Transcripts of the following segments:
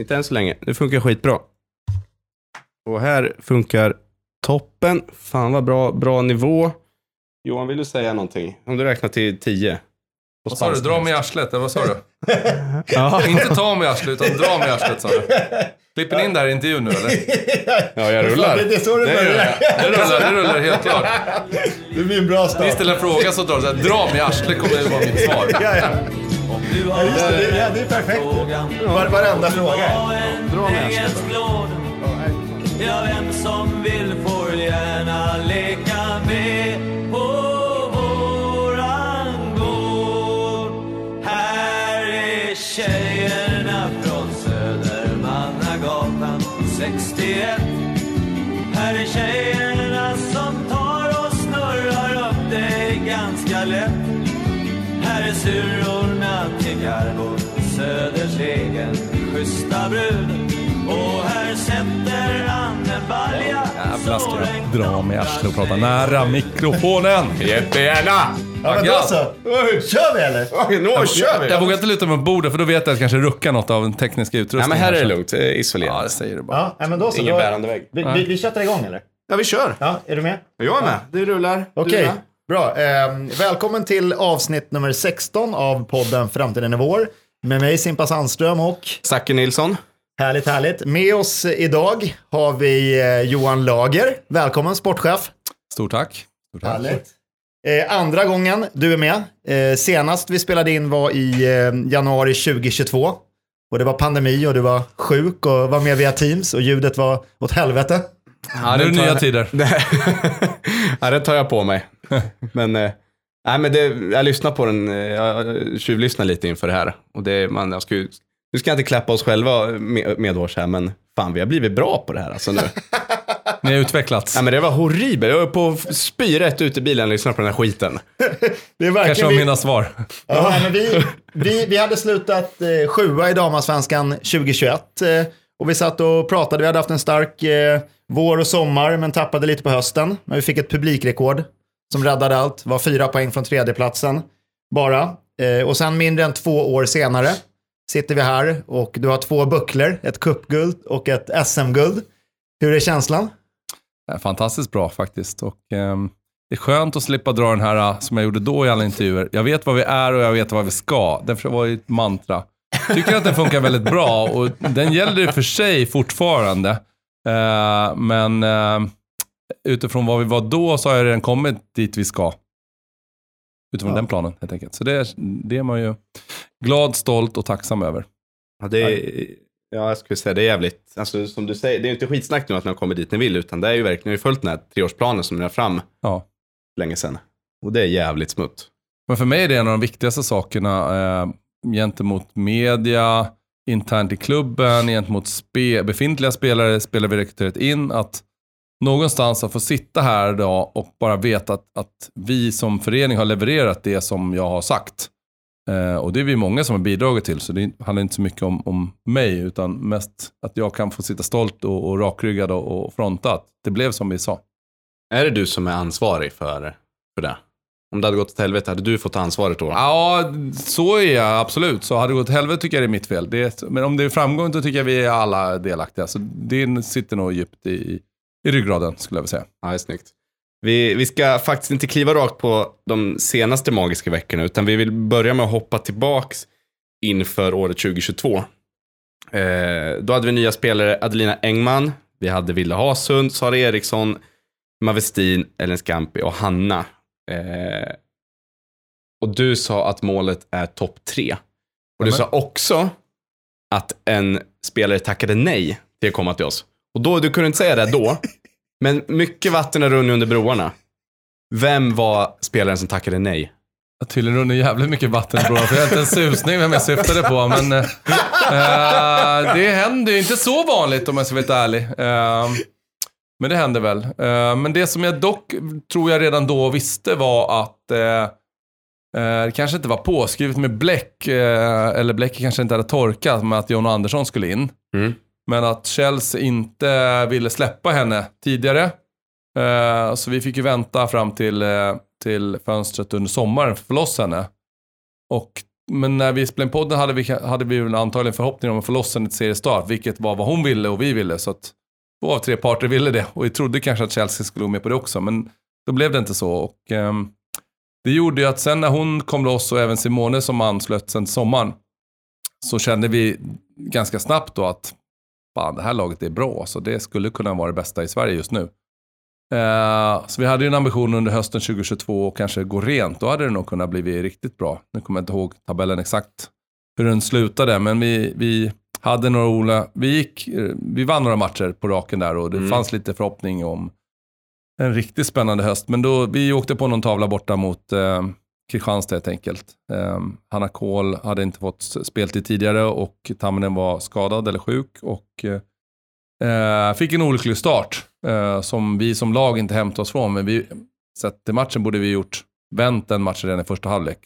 Inte än så länge. Det funkar skitbra. Och här funkar toppen. Fan vad bra, bra nivå. Johan, vill du säga någonting? Om du räknar till 10. Vad sa du? Dra mig i arslet, eller vad sa du? Ja, Inte ta mig i arslet, utan dra mig i arslet sa du. Klipper ni in det här i intervjun nu eller? ja jag rullar. Det är så det börjar. Det rullar, det rullar helt klart. Det blir en bra Ni start. ställer en fråga så drar du såhär, dra mig i arslet kommer det vara mitt svar. Ja, ja. Ja, just det. Det, ja, det är perfekt. Var, varenda fråga. Dra arslet. Ja, vem som vill får gärna leka med på våran gård. Här är tjejerna från Södermannagatan 61. Här är tjejerna som tar och snurrar upp dig ganska lätt. Är syrrorna till Garbo, Söders egen schyssta brud. Och här sätter Anne Balja Jävlar ska jag dra mig i arslet och prata nära mikrofonen. Jättegärna! Ja, men då så. Kör vi eller? Okej, nu kör vi! Jag vågar inte luta mig mot bordet för då vet jag att jag kanske ruckar något av den tekniska Nej, utrustningen. men här är det lugnt. Det är Ja, Isolerat. det säger du bara. Ja, nej, men då så. Ingen Då, bärande vägg. vi, vi, vi köttar igång eller? Ja, vi kör. Ja, är du med? Jag är med. Det rullar. Okej, med? Bra. Ehm, välkommen till avsnitt nummer 16 av podden Framtiden är vår. Med mig Simpa Sandström och Zacke Nilsson. härligt, härligt. Med oss idag har vi eh, Johan Lager. Välkommen sportchef. Stort tack. Stort tack. Härligt. Eh, andra gången du är med. Eh, senast vi spelade in var i eh, januari 2022. Och det var pandemi och du var sjuk och var med via Teams och ljudet var åt helvete. Ja, nu är det tar nya tider. ja, det tar jag på mig. Men, eh, nej, men det, jag lyssnar på den, eh, jag tjuvlyssnar lite inför det här. Och det, man, jag ska, ju- nu ska jag inte klappa oss själva med, medhårs här, men fan vi har blivit bra på det här alltså nu. Ni har utvecklats. ja, men det var horribelt. Jag var på spy rätt ut i bilen och lyssna på den här skiten. Det är Kanske verkligen var vi, mina svar. ja, nej, men vi, vi, vi hade slutat eh, sjua i damallsvenskan 2021. Eh, och vi satt och pratade, vi hade haft en stark eh, vår och sommar men tappade lite på hösten. Men vi fick ett publikrekord som räddade allt, var fyra poäng från tredjeplatsen bara. Eh, och sen mindre än två år senare sitter vi här och du har två bucklor, ett cupguld och ett SM-guld. Hur är känslan? Fantastiskt bra faktiskt. Och, eh, det är skönt att slippa dra den här äh, som jag gjorde då i alla intervjuer. Jag vet vad vi är och jag vet vad vi ska. Det var ju ett mantra. Tycker att den funkar väldigt bra och den gäller i och för sig fortfarande. Eh, men eh, utifrån vad vi var då så har jag redan kommit dit vi ska. Utifrån Ja. den planen helt enkelt. Så det är, det är man ju glad, stolt och tacksam över. Ja, det är, ja, jag skulle säga det är jävligt, alltså, som du säger, det är ju inte skitsnack nu att ni har kommit dit ni vill, utan det är ju verkligen, ni har ju följt den här treårsplanen som ni har fram Ja. länge sedan. Och det är jävligt smutt. Men för mig är det en av de viktigaste sakerna eh, gentemot media, internt i klubben, gentemot spe, befintliga spelare, spelare vi rekryterat in, att någonstans att få sitta här idag och bara veta att, att vi som förening har levererat det som jag har sagt. Eh, och det är vi många som har bidragit till, så det handlar inte så mycket om, om mig, utan mest att jag kan få sitta stolt och, och rakryggad och, och fronta att det blev som vi sa. Är det du som är ansvarig för, för det? Om det hade gått åt helvete, hade du fått ansvaret då? Ja, så är jag absolut. Så hade det gått åt helvete tycker jag det är mitt fel. Det är, men om det är framgång då tycker jag vi är alla delaktiga. Så det sitter nog djupt i, i ryggraden skulle jag vilja säga. Ja, det är snyggt. Vi, vi ska faktiskt inte kliva rakt på de senaste magiska veckorna, utan vi vill börja med att hoppa tillbaks inför året 2022. Eh, då hade vi nya spelare, Adelina Engman, vi hade Ville Hasund, Sara Eriksson, Mavestin, Ellen Scampi och Hanna. Eh, och du sa att målet är topp tre. Och du sa också att en spelare tackade nej till att komma till oss. Och då, du kunde inte säga det då, men mycket vatten har runnit under broarna. Vem var spelaren som tackade nej? Jag tydligen runnit jävligt mycket vatten bror, för jag har inte en susning vem jag syftade på. Men eh, eh, det händer ju inte så vanligt om jag ska vara lite ärlig. Eh, men det händer väl. Eh, men det som jag dock tror jag redan då visste var att eh, eh, det kanske inte var påskrivet med bläck, eller bläcket kanske inte hade torkat, med att John Andersson skulle in. Mm. Men att Chelsea inte ville släppa henne tidigare. Eh, så vi fick ju vänta fram till, eh, till fönstret under sommaren för att få loss henne. Och men när vi spelade in podden hade vi, hade vi väl antagligen förhoppningar om att få loss henne till seriestart, vilket var vad hon ville och vi ville. Så att två av tre parter ville det och vi trodde kanske att Chelsea skulle gå med på det också, men då blev det inte så. Och, ehm, det gjorde ju att sen när hon kom loss och även Simone som anslöt sen till sommaren, så kände vi ganska snabbt då att fan, det här laget är bra, så det skulle kunna vara det bästa i Sverige just nu. Eh, så vi hade ju en ambition under hösten 2022 att kanske gå rent. Då hade det nog kunnat bli riktigt bra. Nu kommer jag inte ihåg tabellen exakt hur den slutade, men vi, vi hade några Ola, vi, gick, eh, vi vann några matcher på raken där och det Mm. fanns lite förhoppning om en riktigt spännande höst. Men då, vi åkte på någon tavla borta mot eh, Kristianstad helt enkelt. Eh, Hanna Kohl hade inte fått speltid tidigare och Tamminen var skadad eller sjuk och eh, fick en olycklig start eh, som vi som lag inte hämtade oss från. Men vi, sett till matchen borde vi gjort vänt den matchen redan i första halvlek.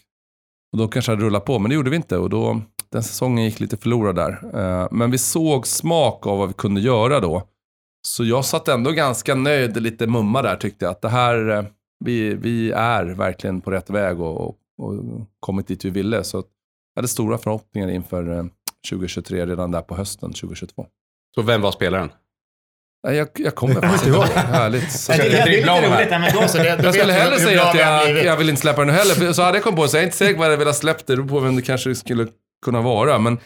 Och då kanske det hade rullat på, men det gjorde vi inte. Och då, den säsongen gick lite förlorad där. Eh, men vi såg smak av vad vi kunde göra då. Så jag satt ändå ganska nöjd, lite mumma där tyckte jag. Att det här, eh, vi, vi är verkligen på rätt väg och, och, och kommit dit vi ville. Så jag hade stora förhoppningar inför eh, 2023 redan där på hösten 2022. Så vem var spelaren? Nej, Jag, jag kommer faktiskt inte ihåg. Härligt. Så Nej, det, det är lite dribbla om här. roligt. Ja, men då, så det, då jag skulle hellre säga att jag, jag vill inte släppa den nu heller. För så hade jag kommit på, så jag är inte säker på vad jag velat släppa det. Det på vem det kanske skulle kunna vara. Men,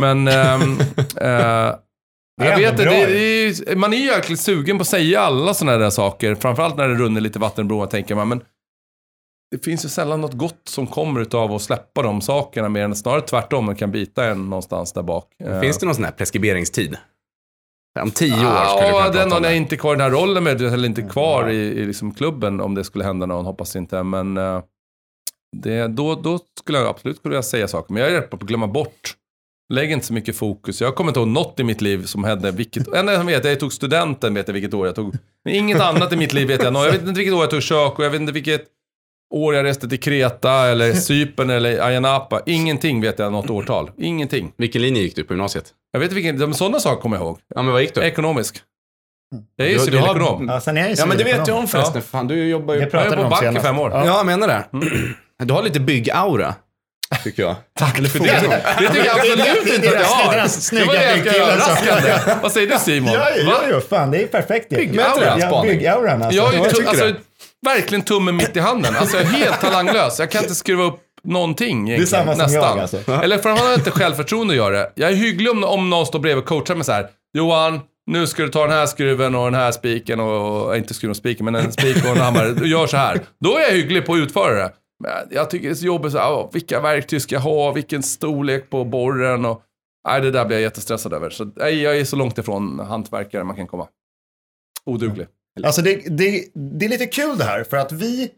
men eh, Det är jag vet det, det är, man är ju jäkligt sugen på att säga alla sådana där saker. Framförallt när det runner lite vatten i broar tänker man. Men det finns ju sällan något gott som kommer av att släppa de sakerna. Mer än snarare tvärtom, man kan bita en någonstans där bak. Eh, Finns det någon sån här preskriberingstid? Om tio år skulle du kunna den prata om är det. inte kvar i den här rollen med, eller inte kvar i, i liksom klubben om det skulle hända någon, hoppas inte. Men eh, det, då, då skulle jag absolut kunna säga saker. Men jag är rädd på att glömma bort. Lägg inte så mycket fokus. Jag kommer inte ihåg något i mitt liv som hände. Vilket, enda jag vet, jag tog studenten, vet jag vilket år jag tog. Men inget annat i mitt liv vet jag. Jag vet inte vilket år jag tog kök och jag vet inte vilket år jag reste till Kreta eller Cypern eller Ayia Napa. Ingenting vet jag något årtal. Ingenting. Vilken linje gick du på gymnasiet? Jag vet inte vilken, sådana saker kommer jag ihåg. Ja, men vad gick du? Ekonomisk. Jag är ju Du- du har- civilekonom. Ja, sen är jag ju Ja, men det vet jag om förresten. Fan, du jobbar ju... Jag pratade är vi på om back i fem år. Ja, jag menar det. Du har lite byggaura, tycker jag. Tack för det. Det tycker jag absolut inte att jag har. Det var snygga ganska byggkillar. Vad säger du Simon? Ja, ja, ja, fan det är perfekt ju. Byggauran, Ja, byggauran alltså. Jag är ju Ja, tu- tycker alltså, det. verkligen tummen mitt i handen. Alltså jag är helt talanglös. Jag kan inte skruva upp någonting egentligen. Det är samma som Nästan. jag, alltså. Eller för han har inte självförtroende att göra det. Jag är hygglig om, om någon står bredvid och coachar mig så här. Johan, nu ska du ta den här skruven och den här spiken och, och inte skruven och spiken, men en spik och en hammare. Du gör så här. Då är jag hygglig på att utföra det. Men jag tycker det är så jobbigt så här, vilka verktyg ska jag ha, vilken storlek på borren och... Nej, det där blir jag jättestressad över. Så nej, jag är så långt ifrån hantverkare man kan komma. Oduglig. Alltså det, det, det är lite kul det här, för att vi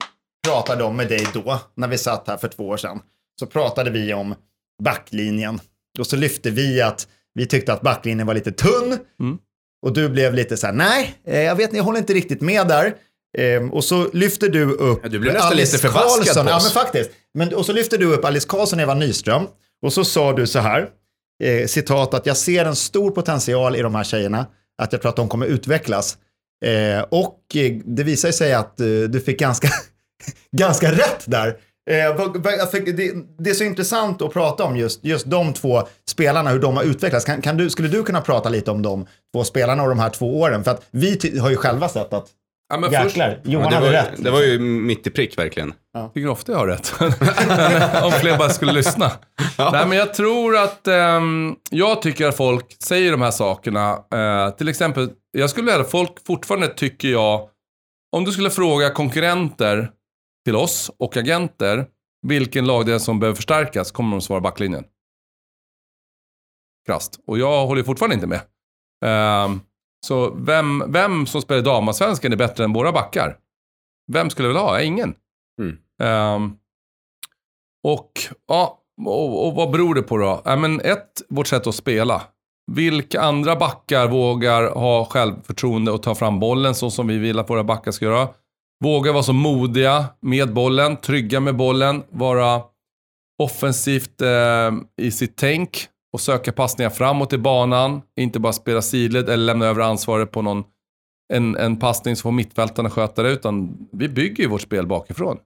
pratade om med dig då, när vi satt här för två år sedan, så pratade vi om backlinjen. Och så lyfte vi att vi tyckte att backlinjen var lite tunn. Mm. Och du blev lite så här, nej, eh, jag vet, jag håller inte riktigt med där. Ehm, och så lyfter du upp Ja, du blev nästan lite förbaskad Karlsson. Ja, men faktiskt. Men, och så lyfter du upp Alice Karlsson och Eva Nyström. Och så sa du så här, eh, citat, att jag ser en stor potential i de här tjejerna. Att jag tror att de kommer utvecklas. Eh, och eh, det visar sig att eh, du fick ganska, ganska rätt där. Eh, det, är så intressant att prata om just, just de två spelarna, hur de har utvecklats. Kan, kan du, skulle du kunna prata lite om de två spelarna och de här två åren? För att vi har ju själva sett att, Ja, men först, jäklar, Johan Ja, det, hade var, rätt. det var ju mitt i prick verkligen. Jag tycker ofta jag har rätt. Om fler bara skulle lyssna. Nej, men jag tror att ehm, jag tycker att folk säger de här sakerna. Eh, till exempel, jag skulle vilja att folk fortfarande tycker jag, om du skulle fråga konkurrenter till oss och agenter, vilken lagdel som behöver förstärkas, kommer de svara backlinjen. Krasst. Och jag håller fortfarande inte med. Ehm, så vem, vem som spelar damallsvenskan är bättre än våra backar? Vem skulle jag vilja ha? Ingen. Mm. Ehm, och, ja, och, och vad beror det på då? Ja, men ett, vårt sätt att spela. Vilka andra backar vågar ha självförtroende och ta fram bollen så som vi vill att våra backar ska göra? Vågar vara så modiga med bollen, trygga med bollen, vara offensivt eh, i sitt tänk och söka passningar framåt i banan. Inte bara spela sidled eller lämna över ansvaret på någon en, en passning som får mittfältarna sköta det, utan vi bygger ju vårt spel bakifrån.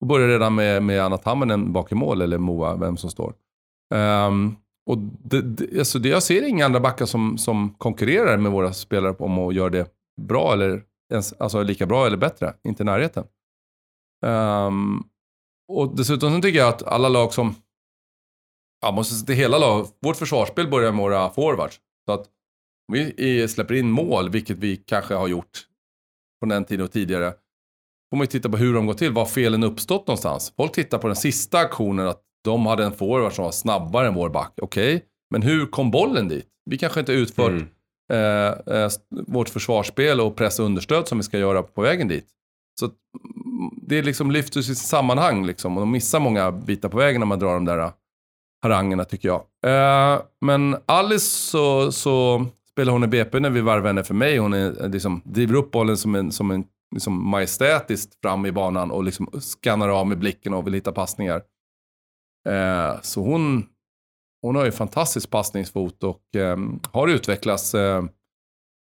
Och börjar redan med, med Anna Tammenen bak i mål, eller Moa, vem som står. Um, och det, det, alltså det, jag ser inga andra backar som, som konkurrerar med våra spelare om att göra det bra eller ens, alltså lika bra eller bättre. Inte i närheten. Um, och dessutom så tycker jag att alla lag som, ja måste se till hela lag, vårt försvarsspel börjar med våra forwards. Så att om vi i- släpper in mål, vilket vi kanske har gjort från den tiden och tidigare, får man ju titta på hur de går till, var felen uppstått någonstans. Folk tittar på den sista aktionen, att de hade en forward som var snabbare än vår back. Okej, men hur kom bollen dit? Vi kanske inte utfört Mm. eh, eh, vårt försvarsspel och press och understöd som vi ska göra på vägen dit. Så mm, det liksom lyfter sitt sammanhang liksom, och de missar många bitar på vägen när man drar de där harangerna tycker jag. Eh, men Alice så, så spelar hon i BP när vi varvar henne för mig. Hon är, eh, liksom, driver upp bollen som en, som en liksom majestätiskt fram i banan och liksom skannar av med blicken och vill hitta passningar. Eh, så hon, hon har ju fantastisk passningsfot och eh, har utvecklats eh,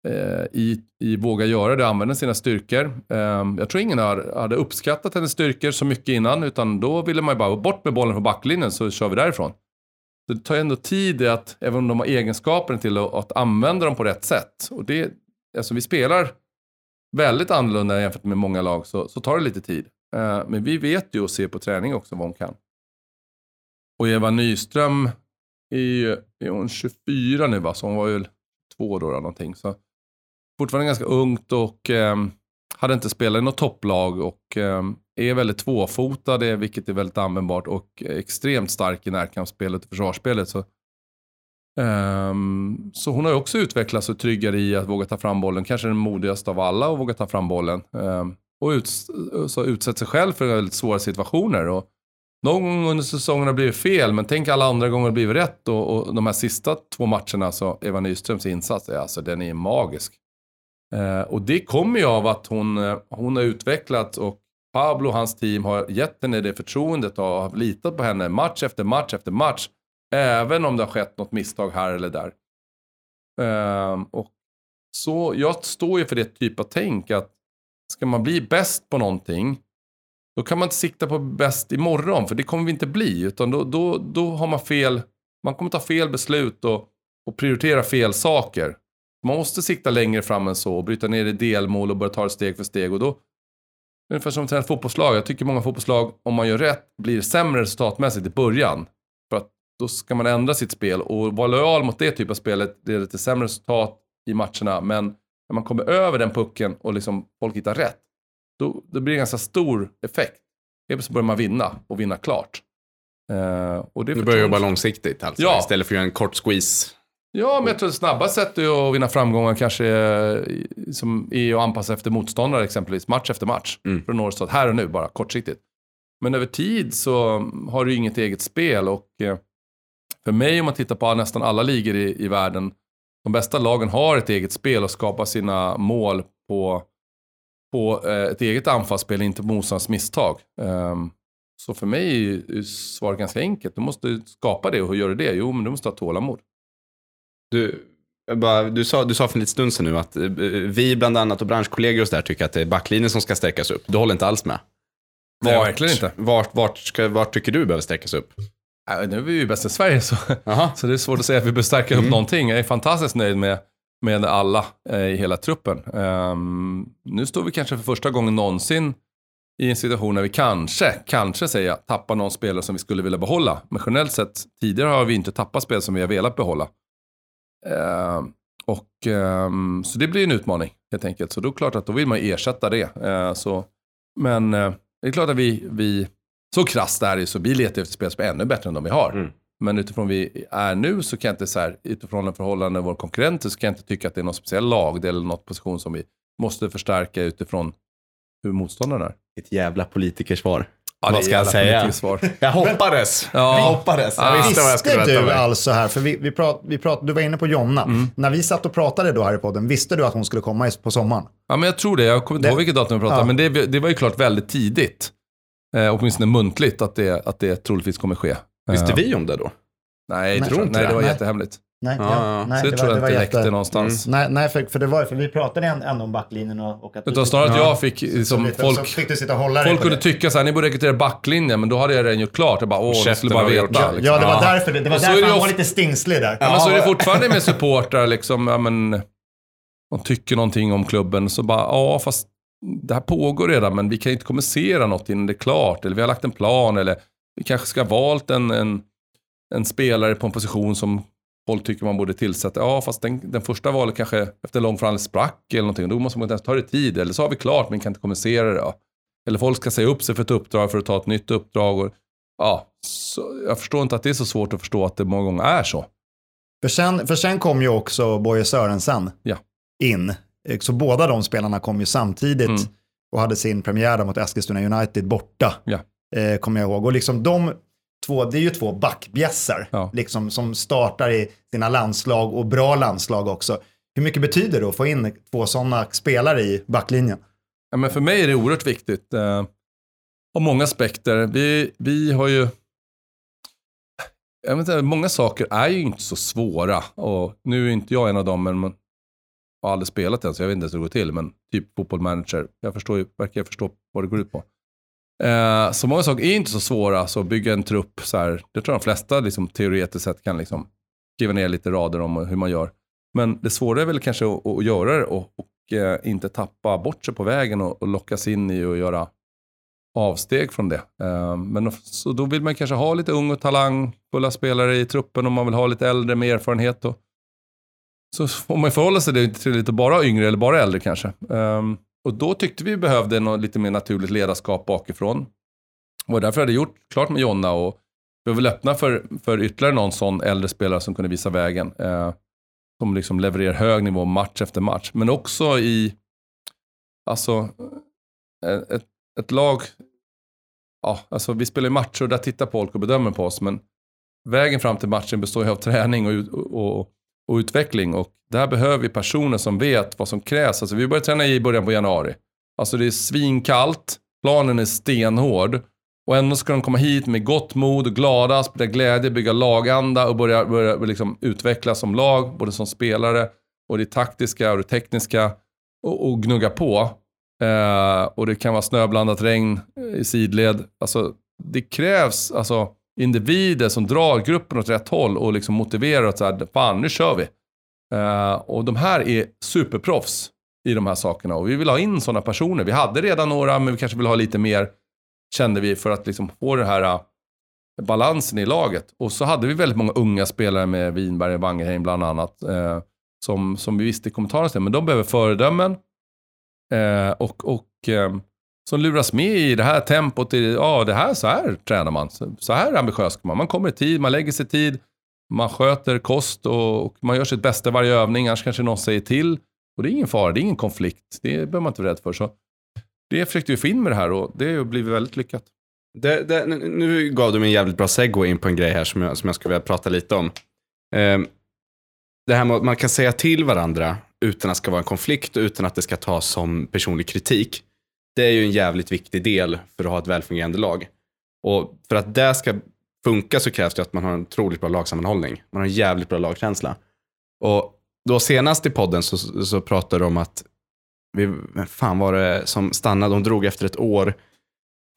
eh, i, i våga göra det, använda sina styrkor. Eh, jag tror ingen har, hade uppskattat hennes styrkor så mycket innan, utan då ville man ju bara bort med bollen på backlinjen så kör vi därifrån. Så det tar ändå tid i att, även om de har egenskaperna till att, att använda dem på rätt sätt. Och det, alltså vi spelar väldigt annorlunda jämfört med många lag, så, så tar det lite tid. Eh, men vi vet ju och ser på träning också vad hon kan. Och Eva Nyström är, ju- är hon 24 nu va? Så hon var ju två då eller någonting. Så fortfarande ganska ungt och ehm, hade inte spelat i något topplag och ehm, är väldigt tvåfotad, vilket är väldigt användbart och extremt stark i närkampsspelet och försvarsspelet. Så, um, så hon har ju också utvecklats och tryggare i att våga ta fram bollen. Kanske den modigaste av alla att våga ta fram bollen. Um, och ut, så utsätter sig själv för väldigt svåra situationer. Och någon gång under säsongen har det blivit fel, men tänk alla andra gånger det blivit rätt. Och, och de här sista två matcherna, så Eva Nyströms insats, är alltså, den är magisk. Uh, och det kommer ju av att hon, hon har utvecklats. och Pablo och hans team har gett henne det förtroendet och har litat på henne match efter match efter match. Även om det har skett något misstag här eller där. Ehm, och så jag står ju för det typ av tänk att ska man bli bäst på någonting då kan man inte sikta på bäst imorgon, för det kommer vi inte bli. Utan då, då, då har man fel, man kommer ta fel beslut och, och prioritera fel saker. Man måste sikta längre fram än så och bryta ner det i delmål och börja ta det steg för steg. Och då, ungefär som att träna ett fotbollslag. Jag tycker många fotbollslag, om man gör rätt, blir sämre resultatmässigt i början. För att då ska man ändra sitt spel och vara lojal mot det typ av spelet leder till sämre resultat i matcherna. Men när man kommer över den pucken och liksom folk hittar rätt, då, då blir det en ganska stor effekt. Helt börjar man vinna och vinna klart. Eh, och det Du börjar jobba långsiktigt alltså, Ja. istället för att göra en kort squeeze. Ja, men jag tror det snabba sättet att vinna framgångar kanske är, som är att anpassa efter motståndare exempelvis, match efter match. Mm. Nå resultat här och nu, bara kortsiktigt. Men över tid så har du inget eget spel och eh, för mig om man tittar på nästan alla ligor i, i världen, de bästa lagen har ett eget spel och skapar sina mål på, på eh, ett eget anfallsspel, inte på motståndarens misstag. Ehm, så för mig är svaret ganska enkelt. Du måste skapa det och hur gör du det? Jo, men du måste ha tålamod. Du, bara, du, sa, du sa för en liten stund sedan nu att eh, vi bland annat och branschkollegor och så där tycker att det är backlinjen som ska stärkas upp. Du håller inte alls med? Nej, verkligen inte. Vart, vart, ska, vart tycker du behöver stärkas upp? Äh, nu är vi ju bäst i Sverige så, så det är svårt att säga att vi bör stärka upp Mm. någonting. Jag är fantastiskt nöjd med, med alla eh, i hela truppen. Ehm, nu står vi kanske för första gången någonsin i en situation där vi kanske, kanske säger jag, tappar någon spelare som vi skulle vilja behålla. Men generellt sett, tidigare har vi inte tappat spel som vi har velat behålla. Ehm, och, ehm, så det blir en utmaning helt enkelt. Så då är det klart att då vill man ersätta det. Eh, så, men eh, det är klart att vi, vi så krasst är det så vi letar efter spel som är ännu bättre än de vi har. Mm. Men utifrån vi är nu så kan jag inte så här, utifrån en förhållande med våra konkurrenter så kan jag inte tycka att det är någon speciell lag eller något position som vi måste förstärka utifrån hur motståndaren är. Ett jävla politikersvar. Ja, det Vad ska jag säga? Jag hoppades. Ja. Jag hoppades. Jag visste vad jag skulle Visste vänta du mig. alltså här, för vi, vi prat, vi prat, du var inne på Jonna. Mm. När vi satt och pratade då här i podden, visste du att hon skulle komma på sommaren? Ja, men jag tror det. Jag kommer inte Det- ihåg vilket datum vi pratade, Ja. men det, det var ju klart väldigt tidigt. Eh, åtminstone muntligt att det, att det troligtvis kommer ske. Visste Eh, vi om det då? Nej, Nej, tror inte tror nej, det var jag. jättehemligt. Nej, Ja, ja, ja. nej, så det, tror jag inte räckte någonstans. Nej, nej för, för det var för vi pratade ändå en, om backlinjen och, och att... Utan snarare att Ja. jag fick, så, liksom, lite, folk, så fick du sitta och hålla folk kunde det. tycka så här, ni borde rekrytera backlinjen, men då hade jag redan gjort klart. Jag bara, åh, ni Käften skulle bara veta. klart. Liksom. Ja, det var Ja. därför, det, det var så därför det han var lite stingslig där. Ja, men så är det fortfarande med supportrar, liksom, ja men, de tycker någonting om klubben, så bara, ja fast det här pågår redan, men vi kan ju inte kommunicera något innan det är klart, eller vi har lagt en plan, eller vi kanske ska ha valt en, en, en spelare på en position som folk tycker man borde tillsätta. Ja, fast den, den första valet kanske efter lång förhandling sprack eller någonting, då måste man inte ens ta det tid, eller så har vi klart, men kan inte kommunicera det. Ja. Eller folk ska säga upp sig för ett uppdrag för att ta ett nytt uppdrag. Och, ja, så, jag förstår inte att det är så svårt att förstå att det många gånger är så. För sen, för sen kom ju också Boje Sörensen Ja. in. Eh, Så båda de spelarna kom ju samtidigt Mm. och hade sin premiär mot Eskilstuna United borta. Ja. Eh, kommer jag ihåg. Och liksom de två, det är ju två backbjässar Ja. liksom, som startar i sina landslag och bra landslag också. Hur mycket betyder det att få in två sådana spelare i backlinjen? Ja, men för mig är det oerhört viktigt. Eh, av många aspekter. Vi, vi har ju... Jag vet inte, många saker är ju inte så svåra. Och nu är inte jag en av dem, men man har aldrig spelat än, så jag vet inte ens hur det går till. Men typ fotbollmanager, jag förstår ju, verkar jag förstå vad det går ut på. Eh, så många saker är inte så svåra, så bygga en trupp, så här, det tror jag de flesta liksom, teoretiskt sett kan liksom, skriva ner lite rader om hur man gör. Men det svåra är väl kanske att, att göra det och, och eh, inte tappa bort sig på vägen och, och lockas in i att göra avsteg från det. Eh, men så då vill man kanske ha lite ung och talangfulla spelare i truppen om man vill ha lite äldre med erfarenhet. Och, så får man förhålla sig till lite bara yngre eller bara äldre kanske. Um, och då tyckte vi behövde något lite mer naturligt ledarskap bakifrån. Och därför hade jag gjort klart med Jonna och vi var väl öppna för, för ytterligare någon sån äldre spelare som kunde visa vägen. Eh, som liksom levererar hög nivå match efter match. Men också i, alltså, eh, ett, ett lag, ja, alltså vi spelar ju matcher och där tittar folk och bedömer på oss. Men vägen fram till matchen består ju av träning och, och, och, och utveckling. Och där behöver vi personer som vet vad som krävs. Alltså vi började träna i början på januari. Alltså det är svinkallt, planen är stenhård. Och ändå ska de komma hit med gott mod och glada, sprida glädje, bygga laganda och börja, börja liksom utvecklas som lag, både som spelare och det taktiska och det tekniska. Och, och gnugga på. Eh, och det kan vara snöblandat regn i sidled. Alltså, det krävs alltså, individer som drar gruppen åt rätt håll och liksom motiverar att så här, fan nu kör vi. Uh, och de här är superproffs i de här sakerna och vi vill ha in sådana personer. Vi hade redan några men vi kanske vill ha lite mer kände vi för att liksom få den här uh, balansen i laget. Och så hade vi väldigt många unga spelare med Winberg och Wangerheim bland annat. uh, som, som vi visste i kommentarerna. Men de behöver föredömen. Och och ehm, som luras med i det här tempot. I, ja, det här, så här tränar man. Så, så här ambitiös ska man. Man kommer i tid, man lägger sig i tid. Man sköter kost och, och man gör sitt bästa i varje övning. Annars kanske någon säger till. Och det är ingen fara, det är ingen konflikt. Det behöver man inte vara rädd för. Så det försökte vi få in med det här och det har blivit väldigt lyckat. Det, det, nu gav du mig en jävligt bra segway in på en grej här som jag, som jag skulle vilja prata lite om. Ehm, det här med att man kan säga till varandra utan att det ska vara en konflikt och utan att det ska tas som personlig kritik. Det är ju en jävligt viktig del för att ha ett välfungerande lag. Och för att det ska funka så krävs det att man har en otroligt bra lagsammanhållning. Man har en jävligt bra lagkänsla. Och då senast i podden så, så pratade de om att, vi, fan var det som stannade, de drog efter ett år.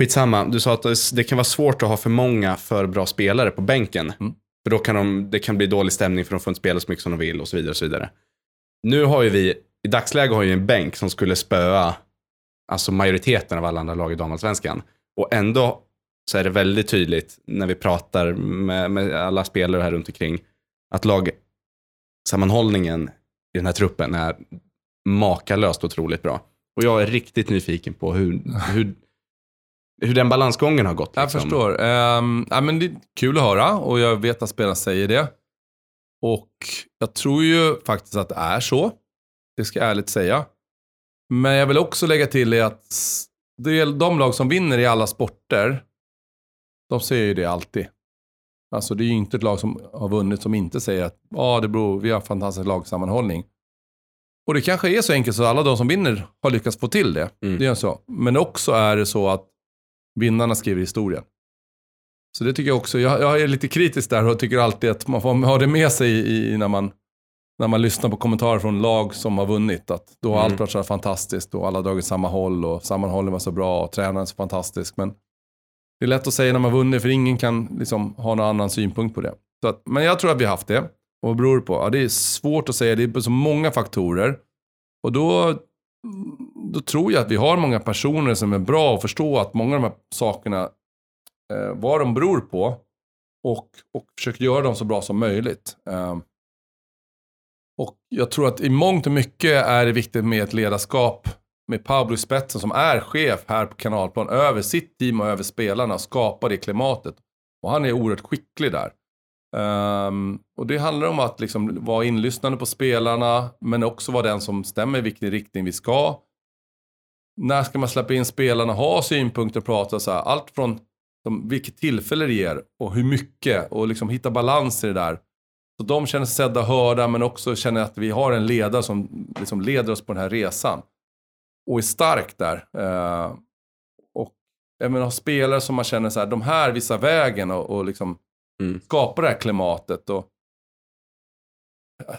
Skitsamma, du sa att det- det kan vara svårt att ha för många för bra spelare på bänken. Mm. För då kan de, det kan bli dålig stämning för de får inte spela så mycket som de vill och så vidare. Och så vidare. Nu har ju vi, i dagsläget har ju en bänk som skulle spöa alltså majoriteten av alla andra lag i damallsvenskan. Och ändå så är det väldigt tydligt när vi pratar med, med alla spelare här runt omkring att lagsammanhållningen i den här truppen är makalöst otroligt bra. Och jag är riktigt nyfiken på hur, hur, hur den balansgången har gått. Jag liksom. förstår. Um, ja, men det är kul att höra och jag vet att spelarna säger det. Och jag tror ju faktiskt att det är så. Det ska jag ärligt säga. Men jag vill också lägga till är att s- det är de lag som vinner i alla sporter, de säger ju det alltid. Alltså det är ju inte ett lag som har vunnit som inte säger att ah, det beror, vi har fantastisk lagsammanhållning. Och det kanske är så enkelt så att alla de som vinner har lyckats få till det. Mm. Det är så. Men också är det så att vinnarna skriver historien. Så det tycker jag också, jag, jag är lite kritisk där och tycker alltid att man får ha det med sig i, i när, man, när man lyssnar på kommentarer från lag som har vunnit. Att då har Mm. allt varit så här fantastiskt och alla har dragit samma håll och sammanhållen var så bra och tränaren är så fantastisk. Men det är lätt att säga när man vunnit för ingen kan liksom ha någon annan synpunkt på det. Så att, men jag tror att vi har haft det. Och vad beror det på? Ja, det är svårt att säga, det är så många faktorer. Och då, då tror jag att vi har många personer som är bra att förstå att många av de här sakerna, eh, vad de beror på och, och försöker göra dem så bra som möjligt. Eh, och jag tror att i mångt och mycket är det viktigt med ett ledarskap med Pablo i spetsen som är chef här på kanalplan över sitt team och över spelarna, skapa det klimatet. Och han är oerhört skicklig där. Um, och det handlar om att liksom vara inlyssnande på spelarna, men också vara den som stämmer i vilken riktning vi ska. När ska man släppa in spelarna, ha synpunkter och prata så här. Allt från som, vilket tillfälle det ger och hur mycket och liksom hitta balans i det där. Så de känner sig sedda och hörda men också känner att vi har en ledare som liksom leder oss på den här resan. Och är stark där. Eh, och även ha spelare som man känner så här, de här visar vägen och, och liksom Mm. skapar det här klimatet. Och,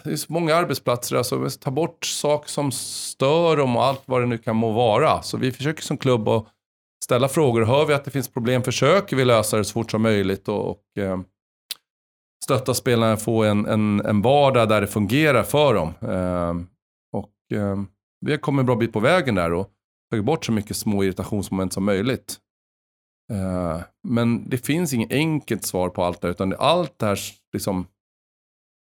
det är så många arbetsplatser, alltså tar bort saker som stör dem och allt vad det nu kan må vara. Så vi försöker som klubb att ställa frågor. Hör vi att det finns problem försöker vi lösa det så fort som möjligt och, och eh, stötta spelarna att få en, en, en vardag där det fungerar för dem. Eh, och eh, vi har kommit en bra bit på vägen där och tagit bort så mycket små irritationsmoment som möjligt. Eh, men det finns inget enkelt svar på allt det här, utan allt det här liksom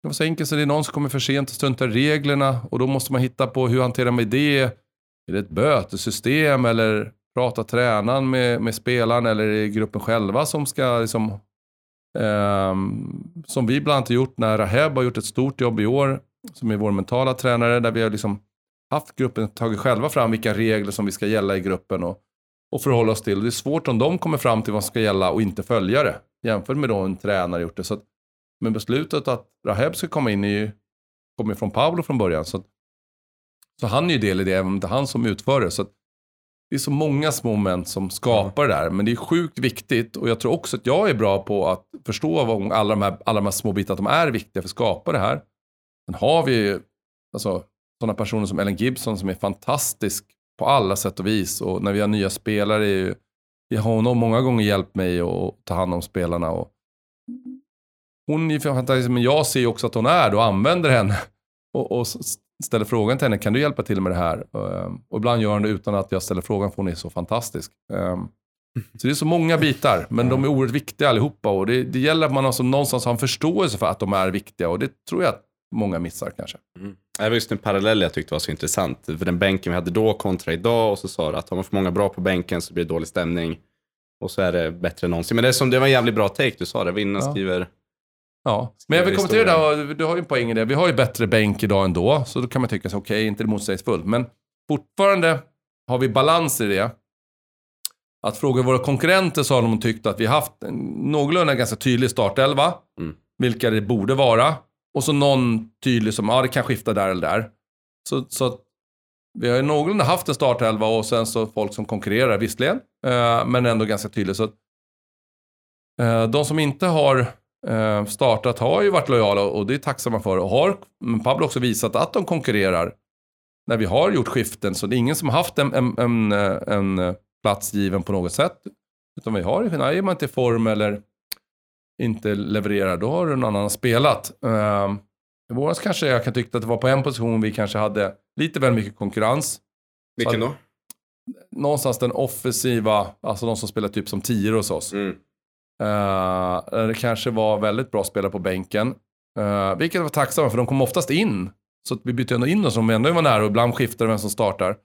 det var så enkelt så det är någon som kommer för sent och struntar i reglerna och då måste man hitta på hur hanterar man det? Är det ett bötesystem eller prata tränaren med, med spelaren eller är det gruppen själva som ska liksom Ehm, som vi bland annat har gjort när Raheb har gjort ett stort jobb i år som är vår mentala tränare där vi har liksom haft gruppen tagit själva fram vilka regler som vi ska gälla i gruppen och, och förhålla oss till. Det är svårt om de kommer fram till vad som ska gälla och inte följa det jämfört med då en tränare gjort det. Så att, men beslutet att Raheb ska komma in är ju, kommer från Pablo från början. Så, att, så han är ju del i det, även om det är han som utför det. Så att, det är så många små moment som skapar det där. Men det är sjukt viktigt och jag tror också att jag är bra på att förstå vad alla de här, alla de här små bitarna, att de är viktiga för att skapa det här. Sen har vi ju alltså, sådana personer som Ellen Gibson som är fantastisk på alla sätt och vis. Och när vi har nya spelare, är ju, jag har hon många gånger hjälpt mig att ta hand om spelarna. Och hon är fantastisk, men jag ser också att hon är det och använder henne. Och, och ställer frågan till henne, kan du hjälpa till med det här? Ehm, Och ibland gör hon det utan att jag ställer frågan, för hon är så fantastisk. Ehm, Så det är så många bitar, men de är oerhört viktiga allihopa. Och det, det gäller att man alltså någonstans har en förståelse för att de är viktiga. Och det tror jag att många missar kanske. Det var just en parallell jag tyckte var så intressant. För den bänken vi hade då kontra idag och så sa du att har man för många bra på bänken så blir det dålig stämning. Och så är det bättre än någonsin. Men det, är som, det var en jävligt bra take du sa det. Vinnaren Ja. skriver... Ja, men jag vill kommentera det där, du har ju en poäng i det. Vi har ju bättre bänk idag ändå, så då kan man tycka så okej, inte det motsägelsefullt. Men fortfarande har vi balans i det. Att fråga våra konkurrenter så har de tyckt att vi har haft en någorlunda ganska tydlig startelva. Mm. Vilka det borde vara. Och så någon tydlig som, ja det kan skifta där eller där. Så, så vi har ju någorlunda haft en startelva och sen så folk som konkurrerar visserligen. Eh, men ändå ganska tydligt. Så eh, de som inte har startat har ju varit lojala och det är tacksamma för. Och har men Pablo också visat att de konkurrerar när vi har gjort skiften. Så det är ingen som har haft en, en, en, eh, en eh, plats given på något sätt. Utan vi har, när är man inte i form eller inte levererar, då har någon annan spelat. Uh, I våras kanske jag kan tycka att det var på en position vi kanske hade lite väl mycket konkurrens. Vilken då? Någonstans den offensiva, alltså de som spelar typ som tior hos oss. Mm. Uh, det kanske var väldigt bra spelare på bänken. Uh, vilket var tacksamma för de kom oftast in. Så att vi bytte ändå in dem som ändå var nära och ibland skiftar vem som startar.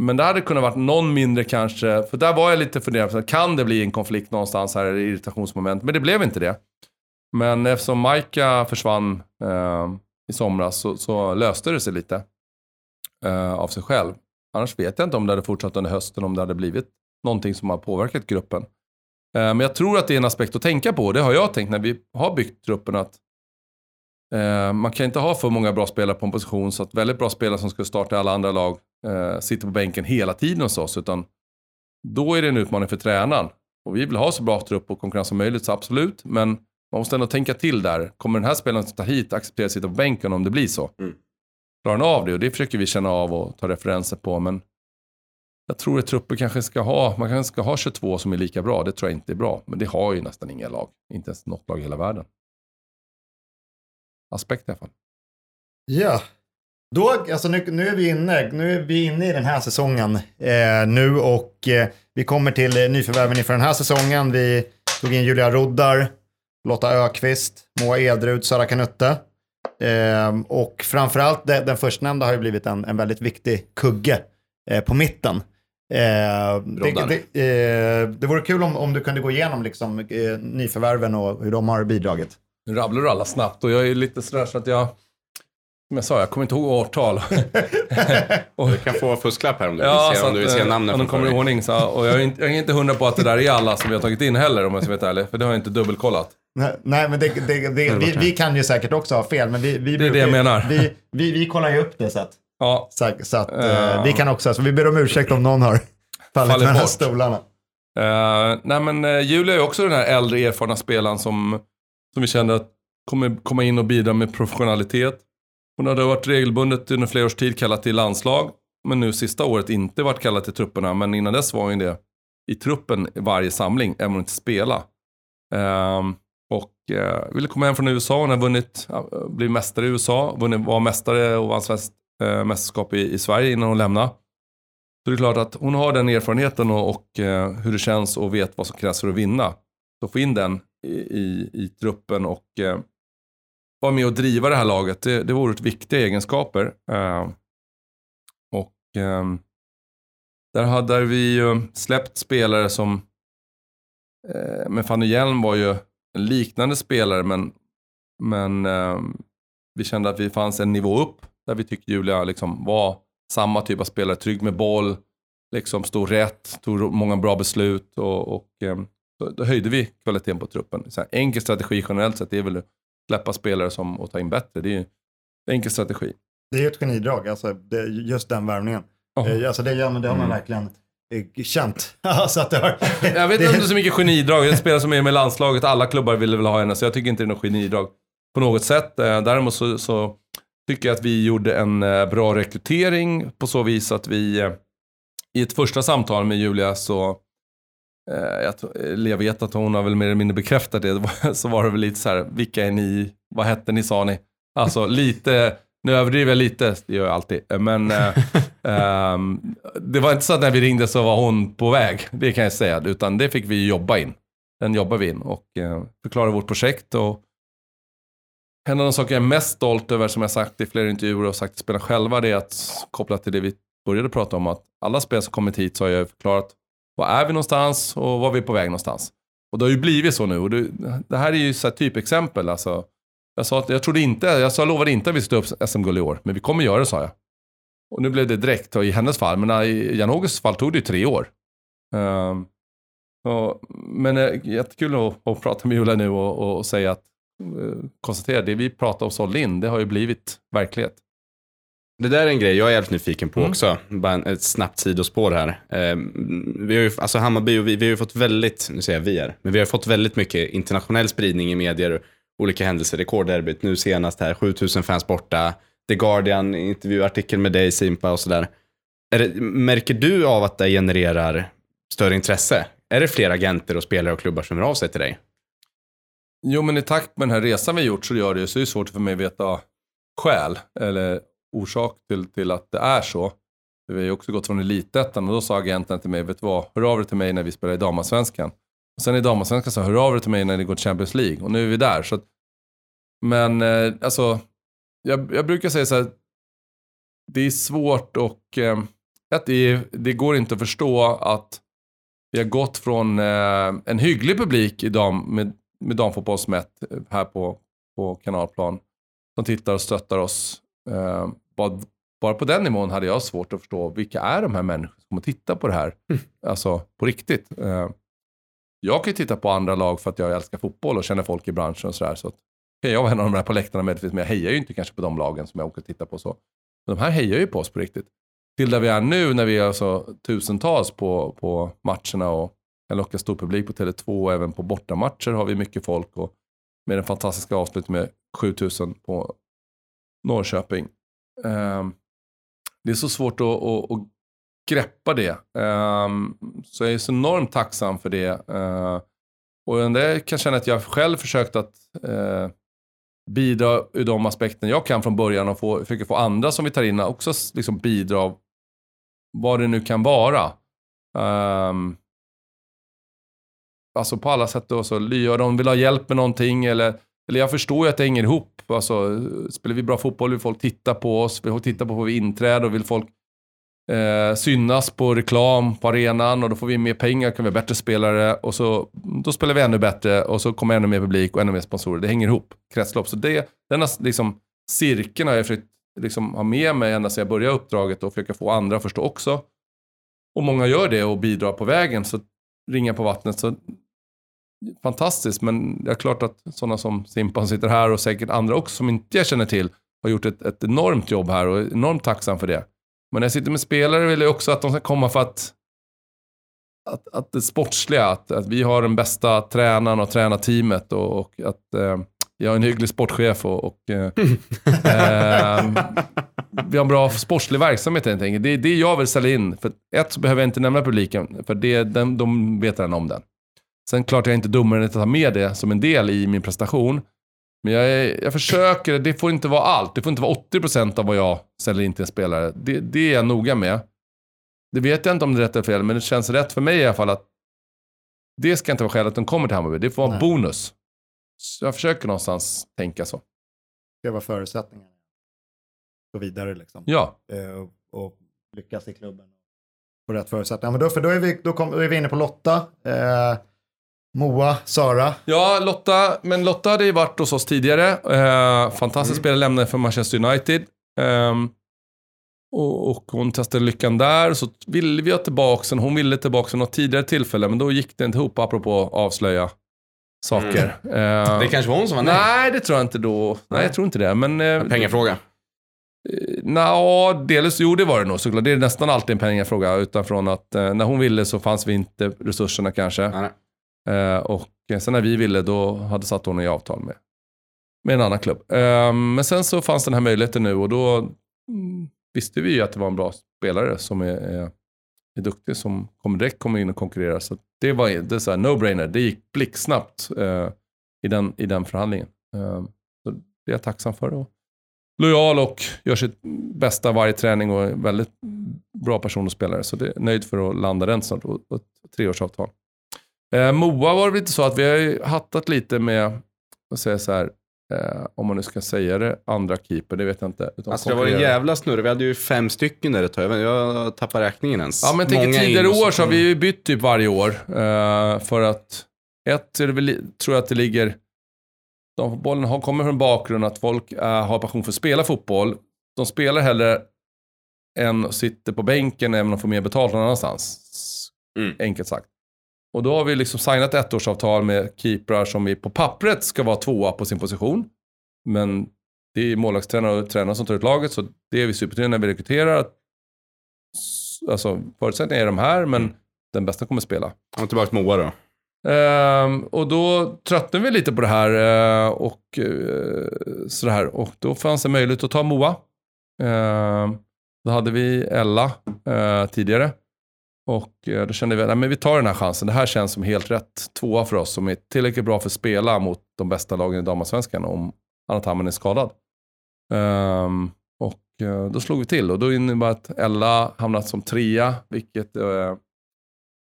Men det hade kunnat varit någon mindre kanske, för där var jag lite fundersam, kan det bli en konflikt någonstans här, irritationsmoment? Men det blev inte det. Men eftersom Maika försvann uh, i somras så, så löste det sig lite uh, av sig själv. Annars vet jag inte om det hade fortsatt under hösten, om det hade blivit någonting som har påverkat gruppen. Eh, Men jag tror att det är en aspekt att tänka på. Det har jag tänkt när vi har byggt truppen. att eh, Man kan inte ha för många bra spelare på en position så att väldigt bra spelare som ska starta i alla andra lag eh, sitter på bänken hela tiden hos oss. Utan då är det en utmaning för tränaren. Och vi vill ha så bra trupp och konkurrens som möjligt, så absolut. Men man måste ändå tänka till där. Kommer den här spelaren som tar hit acceptera att sitta på bänken om det blir så? Mm. Klarar han av det? Och det försöker vi känna av och ta referenser på. Men jag tror att trupper kanske ska ha, man kanske ska ha 22 som är lika bra. Det tror jag inte är bra. Men det har ju nästan inga lag. Inte ens något lag i hela världen. Aspekt i alla fall. Ja. Då, alltså nu, nu, är vi inne, nu är vi inne i den här säsongen eh, nu och eh, vi kommer till eh, nyförvärven inför den här säsongen. Vi tog in Julia Roddar, Lotta Ökvist, Moa Edrud, Sara Kanutte. Eh, och framförallt det, den förstnämnda har ju blivit en, en väldigt viktig kugge eh, på mitten. Eh, det, eh, det vore kul om, om du kunde gå igenom liksom, eh, nyförvärven och hur de har bidragit. Nu rabblar du alla snabbt och jag är lite sådär så att jag, som jag sa, jag kommer inte ihåg årtal. och, Du kan få fusklapp här om du ja, vill se, så om du vill att, se namnen om de kommer i ordning. Så, och jag är, inte, jag är inte hundra på att det där är alla som vi har tagit in heller om jag ska vara ärlig. För det har jag inte dubbelkollat. Nej, Nej, men det, det, det, vi, vi kan ju säkert också ha fel, men vi, vi, Det är det jag menar. Vi, vi, vi kollar ju upp det så att, Ja, så, så att Ja. vi kan också, så vi ber om ursäkt om någon har fallit mellan bort. stolarna. Uh, nej men uh, Julia är också den här äldre erfarna spelaren som, som vi kände att kommer komma in och bidra med professionalitet. Hon hade varit regelbundet under flera års tid kallad till landslag. Men nu sista året inte varit kallad till trupperna. Men innan dess var hon det i truppen varje samling, även om hon inte spela. Ehm, och uh, ville komma hem från USA. Hon har vunnit, uh, blivit mästare i USA. Vunnit, var mästare och vann svenskt eh, mästerskap i, i Sverige innan hon lämnade. Så det är klart att hon har den erfarenheten och, och eh, hur det känns och vet vad som krävs för att vinna. Så få in den i, i, i truppen och eh, vara med och driva det här laget. Det, det vore ett viktiga egenskaper. Eh, och ehm, där hade vi ju släppt spelare som, eh, men Fanny Hjelm var ju en liknande spelare men, men ehm, vi kände att vi fanns en nivå upp där vi tyckte Julia liksom var samma typ av spelare, trygg med boll, liksom stod rätt, tog många bra beslut och, och ehm, då, höjde vi kvaliteten på truppen. Så här, enkel strategi generellt sett det är väl att släppa spelare som, och ta in bättre. Det är ju en enkel strategi. Det är ju ett genidrag, alltså, det, just den värvningen. Eh, Alltså, det, ja, men det har man Mm. verkligen eh, känt. alltså, att det har, Jag vet inte om det är så mycket genidrag. Det är en spelare som är med i landslaget. Alla klubbar ville väl ha henne, så jag tycker inte det är något genidrag på något sätt. Eh, Däremot så, så tycker jag att vi gjorde en eh, bra rekrytering på så vis att vi eh, i ett första samtal med Julia så eh, jag, vet att hon har väl mer eller mindre bekräftat det. Så var det väl lite så här, vilka är ni? Vad hette ni sa ni? Alltså lite, nu överdriver jag lite, det gör jag alltid. Men eh, ehm, det var inte så att när vi ringde så var hon på väg, det kan jag säga. Utan det fick vi jobba in. Den jobbar vi in och eh, förklara vårt projekt. Och en av de saker jag är mest stolt över, som jag sagt i flera intervjuer och sagt till spelarna själva, det är att kopplat till det vi började prata om, att alla spelare som kommit hit så har jag förklarat var är vi någonstans och var vi är på väg någonstans. Och det har ju blivit så nu. Och det, det här är ju så här typexempel. Alltså, jag sa att jag trodde inte, jag sa, lovade inte att vi skulle ta upp SM-guld i år, men vi kommer göra det sa jag. Och nu blev det direkt och i hennes fall, men äh, i Jan fall tog det ju tre år. Um, och, men äh, jättekul att, att prata med Julia nu och, och, och säga att konstatera det vi pratade om sålde in, det har ju blivit verklighet. Det där är en grej jag är jävligt nyfiken på Mm. också. Bara en, ett snabbt sidospår här. Eh, vi har ju, alltså Hammarby och vi, vi har ju fått väldigt, nu säger jag vi är, men vi har fått väldigt mycket internationell spridning i medier. Olika händelser, rekordderbyt, nu senast här, 7000 fans borta. The Guardian, intervjuartikel med dig Simpa och sådär. Är det, märker du av att det genererar större intresse? Är det fler agenter och spelare och klubbar som hör av sig till dig? Jo, men i takt med den här resan vi gjort så gör det ju så är det svårt för mig att veta skäl eller orsak till, till att det är så. Vi har ju också gått från elitettan och då sa agenten till mig, vet du vad, hör av dig till mig när vi spelar i damallsvenskan. Och sen i damallsvenskan sa hör av dig till mig när det går till Champions League och nu är vi där. Så att, men eh, alltså, jag, jag brukar säga så här, det är svårt och eh, att det, det går inte att förstå att vi har gått från eh, en hygglig publik i dam, med, med damfotbollsmätt eh, här på, på kanalplan som tittar och stöttar oss. Eh, bara, bara på den nivån hade jag svårt att förstå vilka är de här människorna som kommer titta på det här. Alltså på riktigt. Eh, jag kan ju titta på andra lag för att jag älskar fotboll och känner folk i branschen och sådär. Så att, jag var en av de här på läktarna möjligtvis, men jag hejar ju inte kanske på de lagen som jag åker och tittar på. så. Men de här hejar ju på oss på riktigt. Till där vi är nu när vi är alltså tusentals på, på matcherna och kan locka stor publik på Tele2 och även på bortamatcher har vi mycket folk. Och med den fantastiska avslutningen med 7000 på Norrköping. Ehm, det är så svårt att, att, att greppa det. Ehm, så jag är så enormt tacksam för det. Ehm, och det kan känna att jag själv försökt att eh, bidra ur de aspekter jag kan från början och få, försöka få andra som vi tar in att också liksom bidra vad det nu kan vara. Um, alltså på alla sätt då, så Lya, de vill ha hjälp med någonting eller, eller jag förstår ju att det hänger ihop. Alltså, spelar vi bra fotboll vill folk titta på oss, vill folk titta på vad vi inträder och vill folk eh, synas på reklam på arenan och då får vi mer pengar, kan vi ha bättre spelare och så då spelar vi ännu bättre och så kommer ännu mer publik och ännu mer sponsorer. Det hänger ihop, kretslopp. Så det, denna liksom, cirkeln har jag försökt liksom, ha med mig ända sedan jag började uppdraget och försöka få andra att förstå också. Och många gör det och bidrar på vägen, så ringa på vattnet. Så fantastiskt, men det är klart att sådana som Simpan sitter här och säkert andra också som inte jag känner till har gjort ett, ett enormt jobb här och är enormt tacksam för det. Men när jag sitter med spelare vill jag också att de ska komma för att att, att det sportsliga, att, att vi har den bästa tränaren och tränarteamet och, och att eh, jag är en hygglig sportchef och, och eh, eh, vi har en bra sportslig verksamhet helt enkelt. Det är det jag vill ställa in. För ett så behöver jag inte nämna publiken, för det, den, de vet redan om den. Sen klart jag är inte dummare än att ta med det som en del i min prestation. Men jag, är, jag försöker, det får inte vara allt. Det får inte vara 80% av vad jag ställer in till en spelare. Det, det är jag noga med. Det vet jag inte om det är rätt eller fel, men det känns rätt för mig i alla fall att det ska inte vara skälet att de kommer till Hammarby. Det får vara en bonus. Så jag försöker någonstans tänka så. Det var förutsättningarna. Gå vidare liksom. Ja, Eh, och, och lyckas i klubben. På rätt förutsättningar. Men då, för då är, vi, då, kom, då är vi inne på Lotta. Eh, Moa, Sara. Ja, Lotta, men Lotta hade ju varit hos oss tidigare. Eh, fantastisk spelare, lämnade för Manchester United. Ehm, och, och hon testade lyckan där, så ville vi ha tillbaka den. Hon ville tillbaka den något tidigare tillfälle, men då gick det inte ihop, apropå avslöja saker. Eh, Det kanske var hon som var nej. nej, det tror jag inte då. Nej, jag tror inte det. Men, eh, Pengafråga. Nja, delvis, jo det var det nog såklart. Det är nästan alltid en pengafråga. Utifrån att eh, när hon ville så fanns vi inte resurserna kanske. Nej, nej. Eh, och sen när vi ville, då hade satt hon i avtal med, med en annan klubb. Eh, men sen så fanns den här möjligheten nu och då mm, visste vi ju att det var en bra spelare som är, är, är duktig, som kommer direkt kommer in och konkurrerar. Så det var det så här no-brainer. Det gick blixtsnabbt eh, i, den, i den förhandlingen. Eh, så det är jag tacksam för. Och lojal och gör sitt bästa varje träning och är väldigt bra person och spelare. Så det är nöjd för att landa den snart och ett treårsavtal. Eh, Moa var det lite så att vi har ju hattat lite med, säger jag så här, eh, om man nu ska säga det, andra keeper, det vet jag inte. Utan Alltså det var en jävla snurr. Vi hade ju fem stycken där ett tag. Jag, tappar räkningen ens. Ja men tänk tidigare år så har vi ju bytt typ varje år. eh, för att, ett är det väl, tror jag att det ligger, de bollen har, kommer från bakgrund att folk eh, har passion för att spela fotboll. De spelar hellre än sitter på bänken även om de får mer betalt någon annanstans. Mm. Enkelt sagt. Och då har vi liksom signat ett ettårsavtal med keeprar som vi på pappret ska vara tvåa på sin position. Men det är målvaktstränare och tränare som tar ut laget, så det är vi supertydliga när vi rekryterar. Alltså, förutsättningarna är de här, men den bästa kommer spela. Ja, tillbaka till Moa då. Ehm, och då tröttnade vi lite på det här eh, och uh, sådär. Och då fanns det möjlighet att ta Moa. Ehm, då hade vi Ella eh, tidigare. Och eh, då kände vi att vi tar den här chansen. Det här känns som helt rätt tvåa för oss som är tillräckligt bra för att spela mot de bästa lagen i damallsvenskan om annat Hammen är skadad. Ehm, och eh, då slog vi till och då innebär att Ella hamnat som trea, vilket eh,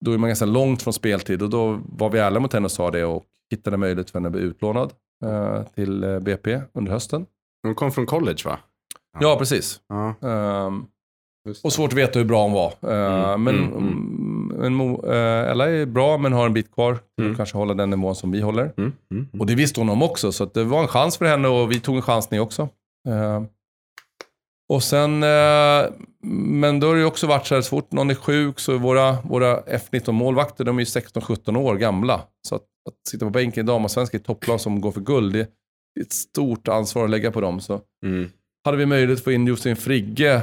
då är man ganska långt från speltid och då var vi ärliga mot henne och sa det och hittade möjlighet för henne att bli utlånad eh, till BP under hösten. Hon kom från college va? Ja, precis. Ja. Just och svårt att veta hur bra hon var. Eh, Mm, men mm, mm, Mo, eh, Ella är bra men har en bit kvar till Mm. att kanske hålla den nivån som vi håller. Mm, mm, mm. Och det visste hon om också, så det var en chans för henne och vi tog en chans ni också. Eh, och sen, men då har det ju också varit så här, så fort någon är sjuk så är våra, våra F19-målvakter, de är ju 16-17 år gamla. Så att, att sitta på bänken i damallsvenskan i topplag som går för guld, det är ett stort ansvar att lägga på dem. Så Mm. hade vi möjlighet att få in Josefin Frigge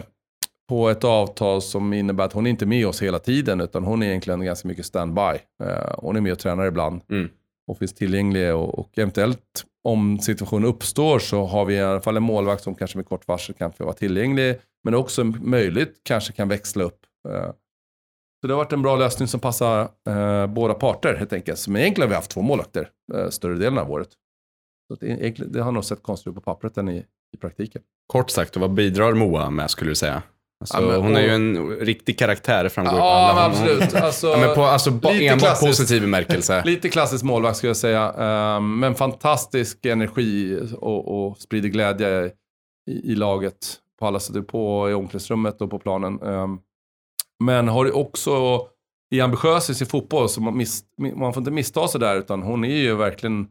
på ett avtal som innebär att hon inte är med oss hela tiden, utan hon är egentligen ganska mycket standby. Eh, hon är med och tränar ibland Mm. och finns tillgänglig och, och eventuellt om situationen uppstår så har vi i alla fall en målvakt som kanske med kort varsel kan få vara tillgänglig, men också möjligt kanske kan växla upp. Eh, Så det har varit en bra lösning som passar eh, båda parter helt enkelt. Men egentligen har vi haft två målvakter större delen av året. Så det, det har nog sett konstigt ut på pappret än i, i praktiken. Kort sagt, vad bidrar Moa med skulle du säga? Alltså, Ja, men- hon är ju en riktig karaktär, framgår på Ja, alla. absolut. Alltså, Ja, men på, alltså, ba- lite enbart klassiskt. positiv bemärkelse. Lite klassisk målvakt skulle jag säga. Ehm, men fantastisk energi och, och sprider glädje i, i laget. På alla sätt, på i omklädningsrummet och på planen. Ehm, men har ju också, är ambitiös i sin fotboll, så man, miss, man får inte missta sig där, utan hon är ju verkligen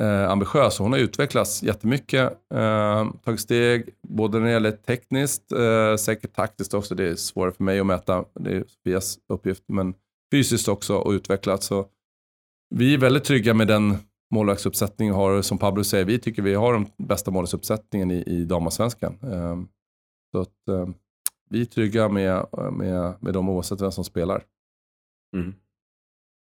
eh, ambitiös. Hon har utvecklats jättemycket, eh, tagit steg, både när det gäller tekniskt, eh, säkert taktiskt också, det är svårare för mig att mäta, det är Sofias uppgift, men fysiskt också och utvecklats. Så vi är väldigt trygga med den målvaktsuppsättning vi har. Som Pablo säger, vi tycker vi har den bästa målvaktsuppsättningen i, i damallsvenskan. Eh, så att eh, vi är trygga med, med, med dem oavsett vem som spelar. Mm.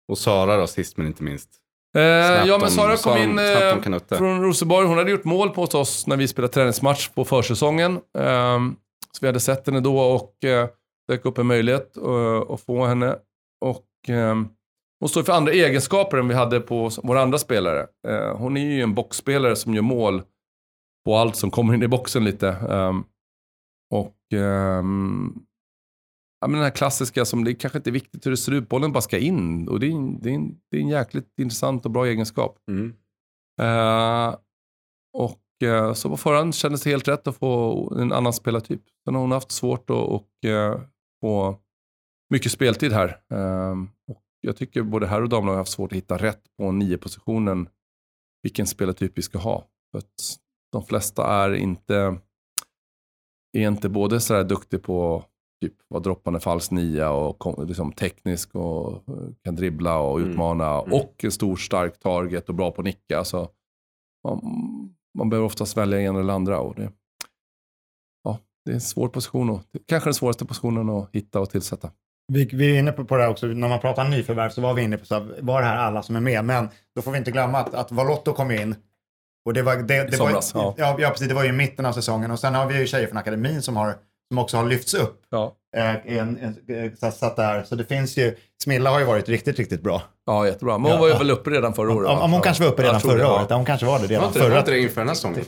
Och Sara då, sist men inte minst. Eh, ja, men Sara kom in eh, från Rosenborg. Hon hade gjort mål på oss när vi spelade träningsmatch på försäsongen. Ehm, så vi hade sett henne då och uh, dök upp en möjlighet eh, att få henne. Och ehm, hon står för andra egenskaper än vi hade på våra andra spelare. Eh, hon är ju en boxspelare som gör mål på allt som kommer in i boxen lite. Ehm, och ehm, ja, men den här klassiska som det kanske inte är viktigt hur det ser ut, bollen bara ska in. Och det är, en- det är, en, det är en jäkligt intressant och bra egenskap. Mm. Eh, och eh, så på förhand kändes det helt rätt att få en annan spelartyp. Sen har hon haft svårt att och, eh, få mycket speltid här. Och jag tycker både här och damlag har haft svårt att hitta rätt på nio positionen vilken spelartyp vi ska ha. För att de flesta är inte, är inte både sådär duktig på typ vara droppande falsk nia och kom- liksom teknisk och eh, kan dribbla och Mm. utmana Mm. och en stor stark target och bra på att nicka. Alltså, man, man behöver oftast välja en eller andra. Och det, ja, det är en svår position. Och, kanske den svåraste positionen att hitta och tillsätta. Vi, vi är inne på, på det också, när man pratar nyförvärv så var vi inne på så här, var det här alla som är med? Men då får vi inte glömma att, att Valotto kom in. Och det var, det, det I var, somras, ja. ja. Ja, precis, det var ju i mitten av säsongen. Och sen har vi ju tjejer från akademin som, har, som också har lyfts upp. Ja, Eh, en, en, eh, så- satt där. Så det finns ju, Smilla har ju varit riktigt, riktigt bra. ja jättebra. Men hon Ja. var ju väl uppe redan förra året? Om, om hon Ja. kanske var uppe redan förra det, ja. året. Ja, hon kanske var det Var redan inte det, var förra inte det inför den här säsongen?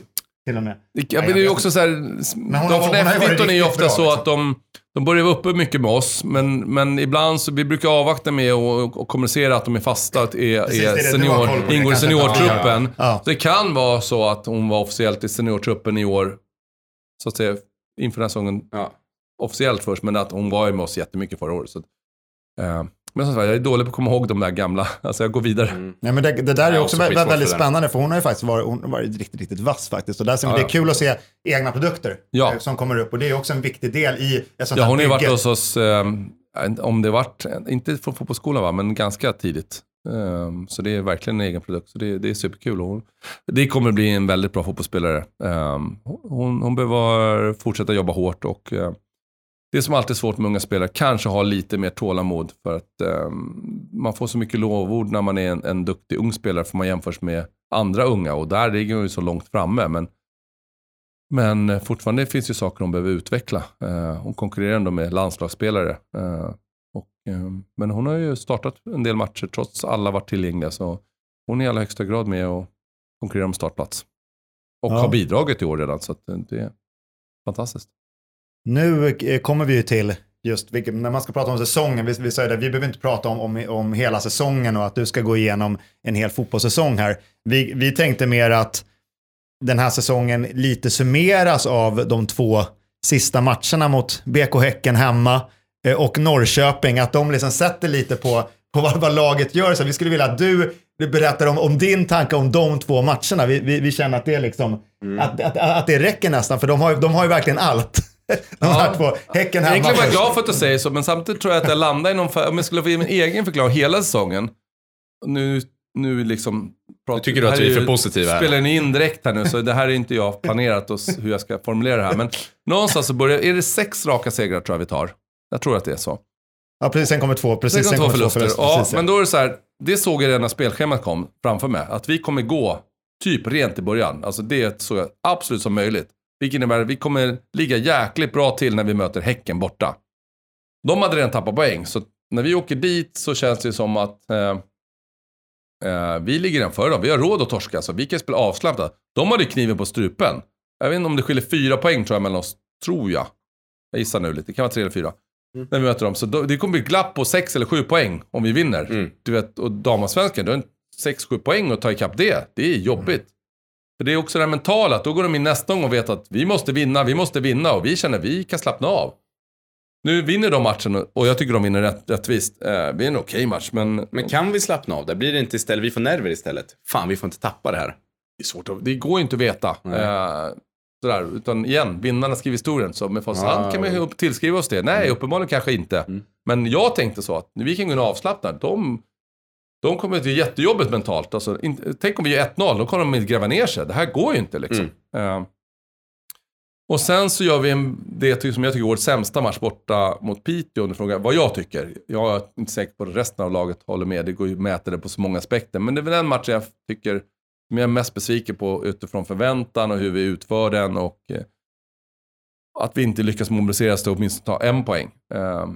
till och med. Det, ja, men det är ju också så här, de från hon har ju varit F19 är ju ofta bra, så liksom. att de, de börjar vara uppe mycket med oss, men, men ibland så vi brukar avvakta med och, och kommunicera att de är fasta, att är, Precis, är senior, det ingår i seniortruppen. Ja. Så det kan vara så att hon var officiellt i seniortruppen i år, så att säga, inför den här säsongen Ja. officiellt först, men att hon var ju med oss jättemycket förra året. Så, att, eh, men som sagt, jag är dålig på att komma ihåg de där gamla, alltså jag går vidare. Mm. Nej, men det, det där är Ja, också också väldigt spännande för hon har ju faktiskt varit, hon har varit riktigt, riktigt vass faktiskt. Och där ser man, Ja, det ja. är kul att se egna produkter Ja. eh, som kommer upp och det är också en viktig del i ett sånt Ja, här hon har ju varit hos oss, eh, om det varit, inte från fotbollsskolan va, men ganska tidigt. Um, så det är verkligen en egen produkt. Så det, det är superkul. Hon, det kommer bli en väldigt bra fotbollsspelare. Um, hon, hon behöver fortsätta jobba hårt och uh, det som alltid är svårt med unga spelare, kanske ha lite mer tålamod. För att um, man får så mycket lovord när man är en, en duktig ung spelare, för man jämförs med andra unga. Och där ligger hon ju så långt framme. Men men fortfarande finns ju saker hon behöver utveckla. Uh, hon konkurrerar ändå med landslagsspelare. Uh, men hon har ju startat en del matcher trots alla varit tillgängliga. Så hon är i allra högsta grad med och konkurrerar om startplats. Och Ja. har bidragit i år redan, så att det- är fantastiskt. Nu eh, kommer vi ju till just vilket, när man ska prata om säsongen, vi, vi säger det, vi behöver inte prata om, om, om hela säsongen och att du ska gå igenom en hel fotbollssäsong här. Vi, vi tänkte mer att den här säsongen lite summeras av de två sista matcherna mot BK Häcken hemma eh, och Norrköping, att de liksom sätter lite på, på vad, vad laget gör. Så vi skulle vilja att du, berättar om, om din tanke om de två matcherna. Vi, vi, vi känner att det, är liksom, att, att, att det räcker nästan, för de har, ju- de har ju verkligen allt. De här Ja. två. Häcken hemma Egentligen var jag glad för att du säger så, men samtidigt tror jag att jag landar i någon... för- Om jag skulle få ge min egen förklaring hela säsongen. Nu nu liksom... Nu tycker du det att här vi är för positiva här. Spelar ni in direkt här nu, så det här är inte jag planerat och s- hur jag ska formulera det här. Men någonstans så börjar, är det sex raka segrar tror jag vi tar. Jag tror att det är så. Ja, precis. Sen kommer två. Precis, Sen sen två kommer förluster. två förluster. ja, precis, men då är det så här, det såg jag redan när spelschemat kom framför mig. Att vi kommer gå typ rent i början. Alltså det såg jag absolut som möjligt. Vilket innebär att vi kommer ligga jäkligt bra till när vi möter Häcken borta. De hade redan tappat poäng, så när vi åker dit så känns det som att eh, eh, vi ligger redan före dem. Vi har råd att torska, så vi kan spela avslappnat. De hade kniven på strupen. Jag vet inte om det skiljer fyra poäng tror jag mellan oss, tror jag. Jag gissar nu lite, det kan vara tre eller fyra. När vi möter dem. Så då, det kommer bli glapp på sex eller sju poäng om vi vinner. Mm. Du vet, och damallsvenskan, du har en sex, sju poäng att ta ikapp det. Det är jobbigt. För det är också det här mentala, att då går de in nästa gång och vet att vi måste vinna, vi måste vinna och vi känner att vi kan slappna av. Nu vinner de matchen och jag tycker de vinner rätt, rättvist. Eh, det är en okej match, men, Men kan vi slappna av? Det blir det inte istället, vi får nerver istället. Fan, vi får inte tappa det här. det är svårt att, det går inte att veta. Eh, sådär, utan igen, vinnarna skriver historien. Så med facit Ah, kan man ju upp- tillskriva oss det. Nej, uppenbarligen kanske inte. Mm. Men jag tänkte så att vi kan gå in och avslappna. De, de kommer att bli jättejobbigt mentalt. Alltså, in, tänk om vi gör 1-0, då kommer de att gräva ner sig. Det här går ju inte liksom. Eh, och sen så gör vi en, det som jag tycker är vår sämsta match borta mot Piteå. Om du frågar vad jag tycker. Jag är inte säker på att resten av laget håller med. Det går ju att mäta det på så många aspekter. Men det är väl den matchen jag tycker som jag är mest besviken på utifrån förväntan och hur vi utför den. Och eh, att vi inte lyckas mobilisera oss till åtminstone ta en poäng. Eh,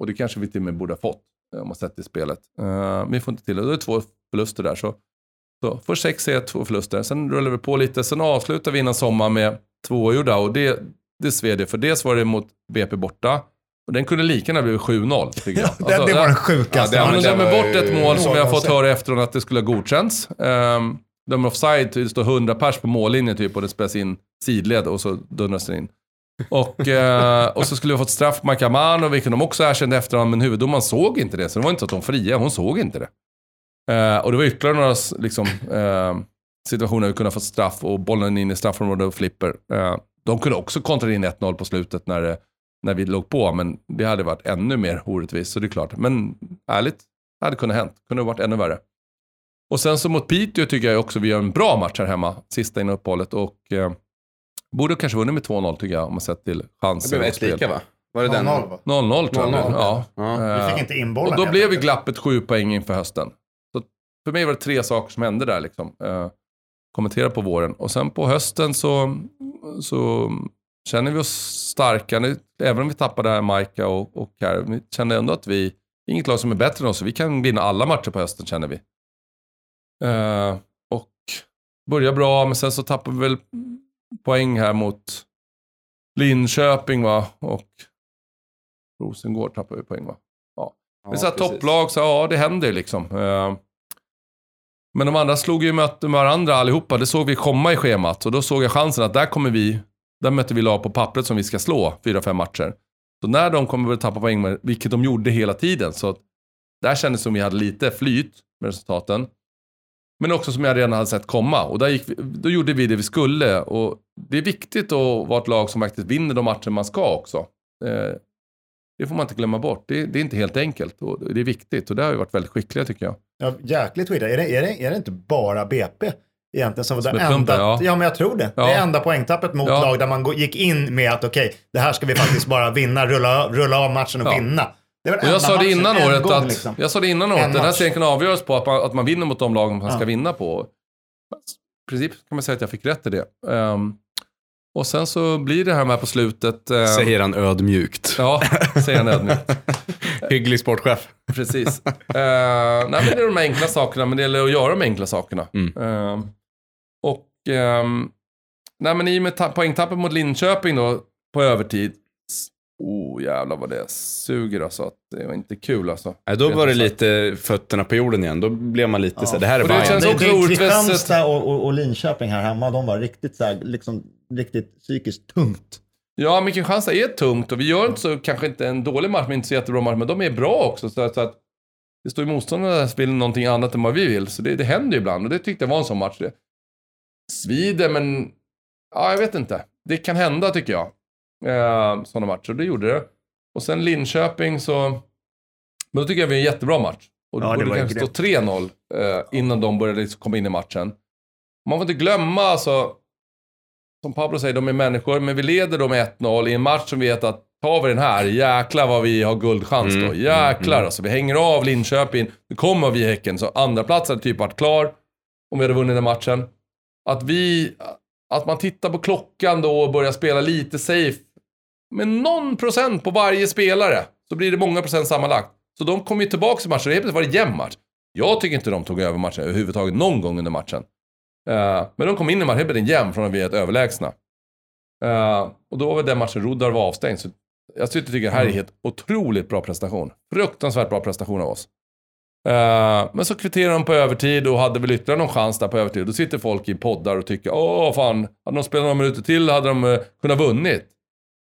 och det kanske vi till och med borde ha fått. eh, Om man sett i spelet. Men vi får inte till det. Då är det två förluster där. Så, så först sex ser två förluster. Sen rullar vi på lite. Sen avslutar vi innan sommar med två oavgjorda. Och det, det sved det. För dels var det mot BP borta. Och den kunde lika gärna blivit 7-0 tycker jag. Det, det Alltså, var den sjukaste. det- Ja, det dömer var bort ett mål som jag har fått höra efteråt att det skulle ha godkänts. Um, dömer offside, det står 100 pers på mållinjen typ och det spelas in sidled och så dundras det in. Och, eh, och så skulle jag fått straff på Makamano, vilket de också erkände efterhand, men huvuddomaren såg inte det. Så det var inte så att de fria, hon såg inte det. Eh, och det var ytterligare några liksom, eh, situationer vi kunde ha fått straff och bollen in i straffområdet och flipper. Eh, de kunde också kontra in 1-0 på slutet när, det- när vi låg på, men det hade varit ännu mer orättvist, så det är klart. Men ärligt, det hade kunnat hänt. kunde ha varit ännu värre. Och sen så mot Piteå tycker jag också vi gör en bra match här hemma, sista innan uppehållet. Och eh, borde kanske vunnit med 2-0 tycker jag, om man sett till Det chanser blev och ett lika va? Var det den? 0-0, va? 0-0 tror jag. 0-0, Ja. Ja. Vi fick inte in bollen. och då blev ju glappet sju poäng inför hösten. Så för mig var det tre saker som hände där. Liksom. Eh, kommentera på våren. Och sen på hösten så, så känner vi oss starka. Nu, även om vi tappade här Maika och, och här. Vi känner ändå att vi, inget lag som är bättre än oss. så Vi kan vinna alla matcher på hösten känner vi. Eh, och börjar bra, men sen så tappar vi väl poäng här mot Linköping va? Och Rosengård tappar vi poäng va? Ja, det är så här topplag, så ja det händer liksom. Eh, Men de andra slog ju möte med varandra allihopa. Det såg vi komma i schemat. Och då såg jag chansen att där kommer vi, där möter vi lag på pappret som vi ska slå fyra, fem matcher. Så när de kommer att tappa poäng, vilket de gjorde hela tiden. Så där kändes det som vi hade lite flyt med resultaten. Men också som jag redan hade sett komma. Och där vi, då gjorde vi det vi skulle. Och det är viktigt att vara ett lag som faktiskt vinner de matcher man ska också. Eh, det får man inte glömma bort. Det, det är inte helt enkelt. Och det är viktigt. Och det har vi varit väldigt skickliga tycker jag. Ja, jäkligt skillnad. Är det, är, det, är det inte bara BP egentligen som var Som det är plumpen, enda, ja. ja. men jag tror det. Ja. Det enda poängtappet mot Ja. lag där man gick in med att okej, det här ska vi faktiskt bara vinna, rulla, rulla av matchen och vinna. Jag sa det innan året gång, att, liksom. jag sa det innan året, En den här serien kan avgöras på att man, att man vinner mot de lag man ska Ja. vinna på. I princip kan man säga att jag fick rätt i det. Ehm, och sen så blir det här med på slutet. ehm, Säger han ödmjukt. Ja, säger han ödmjukt. Hygglig sportchef. Precis. Uh, nej, men det är de enkla sakerna, men det gäller att göra de enkla sakerna. Mm. Ehm, och ehm, nej, men i och med ta- poängtappet mot Linköping då, på övertid. Oh jävlar vad det suger alltså. Att det var inte kul alltså. Nej, då var det lite fötterna på jorden igen. Då blev man lite Ja. så här, det här är Och det känns också orättvist. Kristianstad och, och, och Linköping här hemma, de var riktigt, så här, liksom, riktigt psykiskt tungt. Ja, men Kristianstad är tungt och vi gör inte så, kanske inte en dålig match, men inte så jättebra match, men de är bra också. Så att, så att det står ju motståndarna vill någonting annat än vad vi vill, så det, det händer ju ibland. Och det tyckte jag var en sån match. Det svider, men ja, jag vet inte. Det kan hända tycker jag. Eh, sådana matcher, och det gjorde det. Och sen Linköping så, men då tycker jag vi är en jättebra match. Och Ja, då det borde kanske stå 3-0 eh, innan de började liksom komma in i matchen. Man får inte glömma alltså, som Pablo säger, de är människor, men vi leder dem med 1-0 i en match som vi vet att tar vi den här, jäklar vad vi har guldchans då. Mm, Jäklar mm, alltså. Vi hänger av Linköping, nu kommer vi i Häcken. Så andra plats hade typ varit klar om vi hade vunnit den matchen. Att vi, att man tittar på klockan då och börjar spela lite safe. Med någon procent på varje spelare så blir det många procent sammanlagt. Så de kom ju tillbaka i matchen och helt plötsligt var det jämn match. Jag tycker inte de tog över matchen överhuvudtaget någon gång under matchen. Eh, men de kom in i matchen, helt plötsligt jämn från att vi är ett överlägsna. Eh, och då var den matchen Ruddar var avstängd. Så jag tycker det här är helt otroligt bra prestation. Fruktansvärt bra prestation av oss. Eh, men så kvitterade de på övertid och hade väl ytterligare någon chans där på övertid. Då sitter folk i poddar och tycker åh fan, hade de spelat några minuter till hade de uh, kunnat vunnit.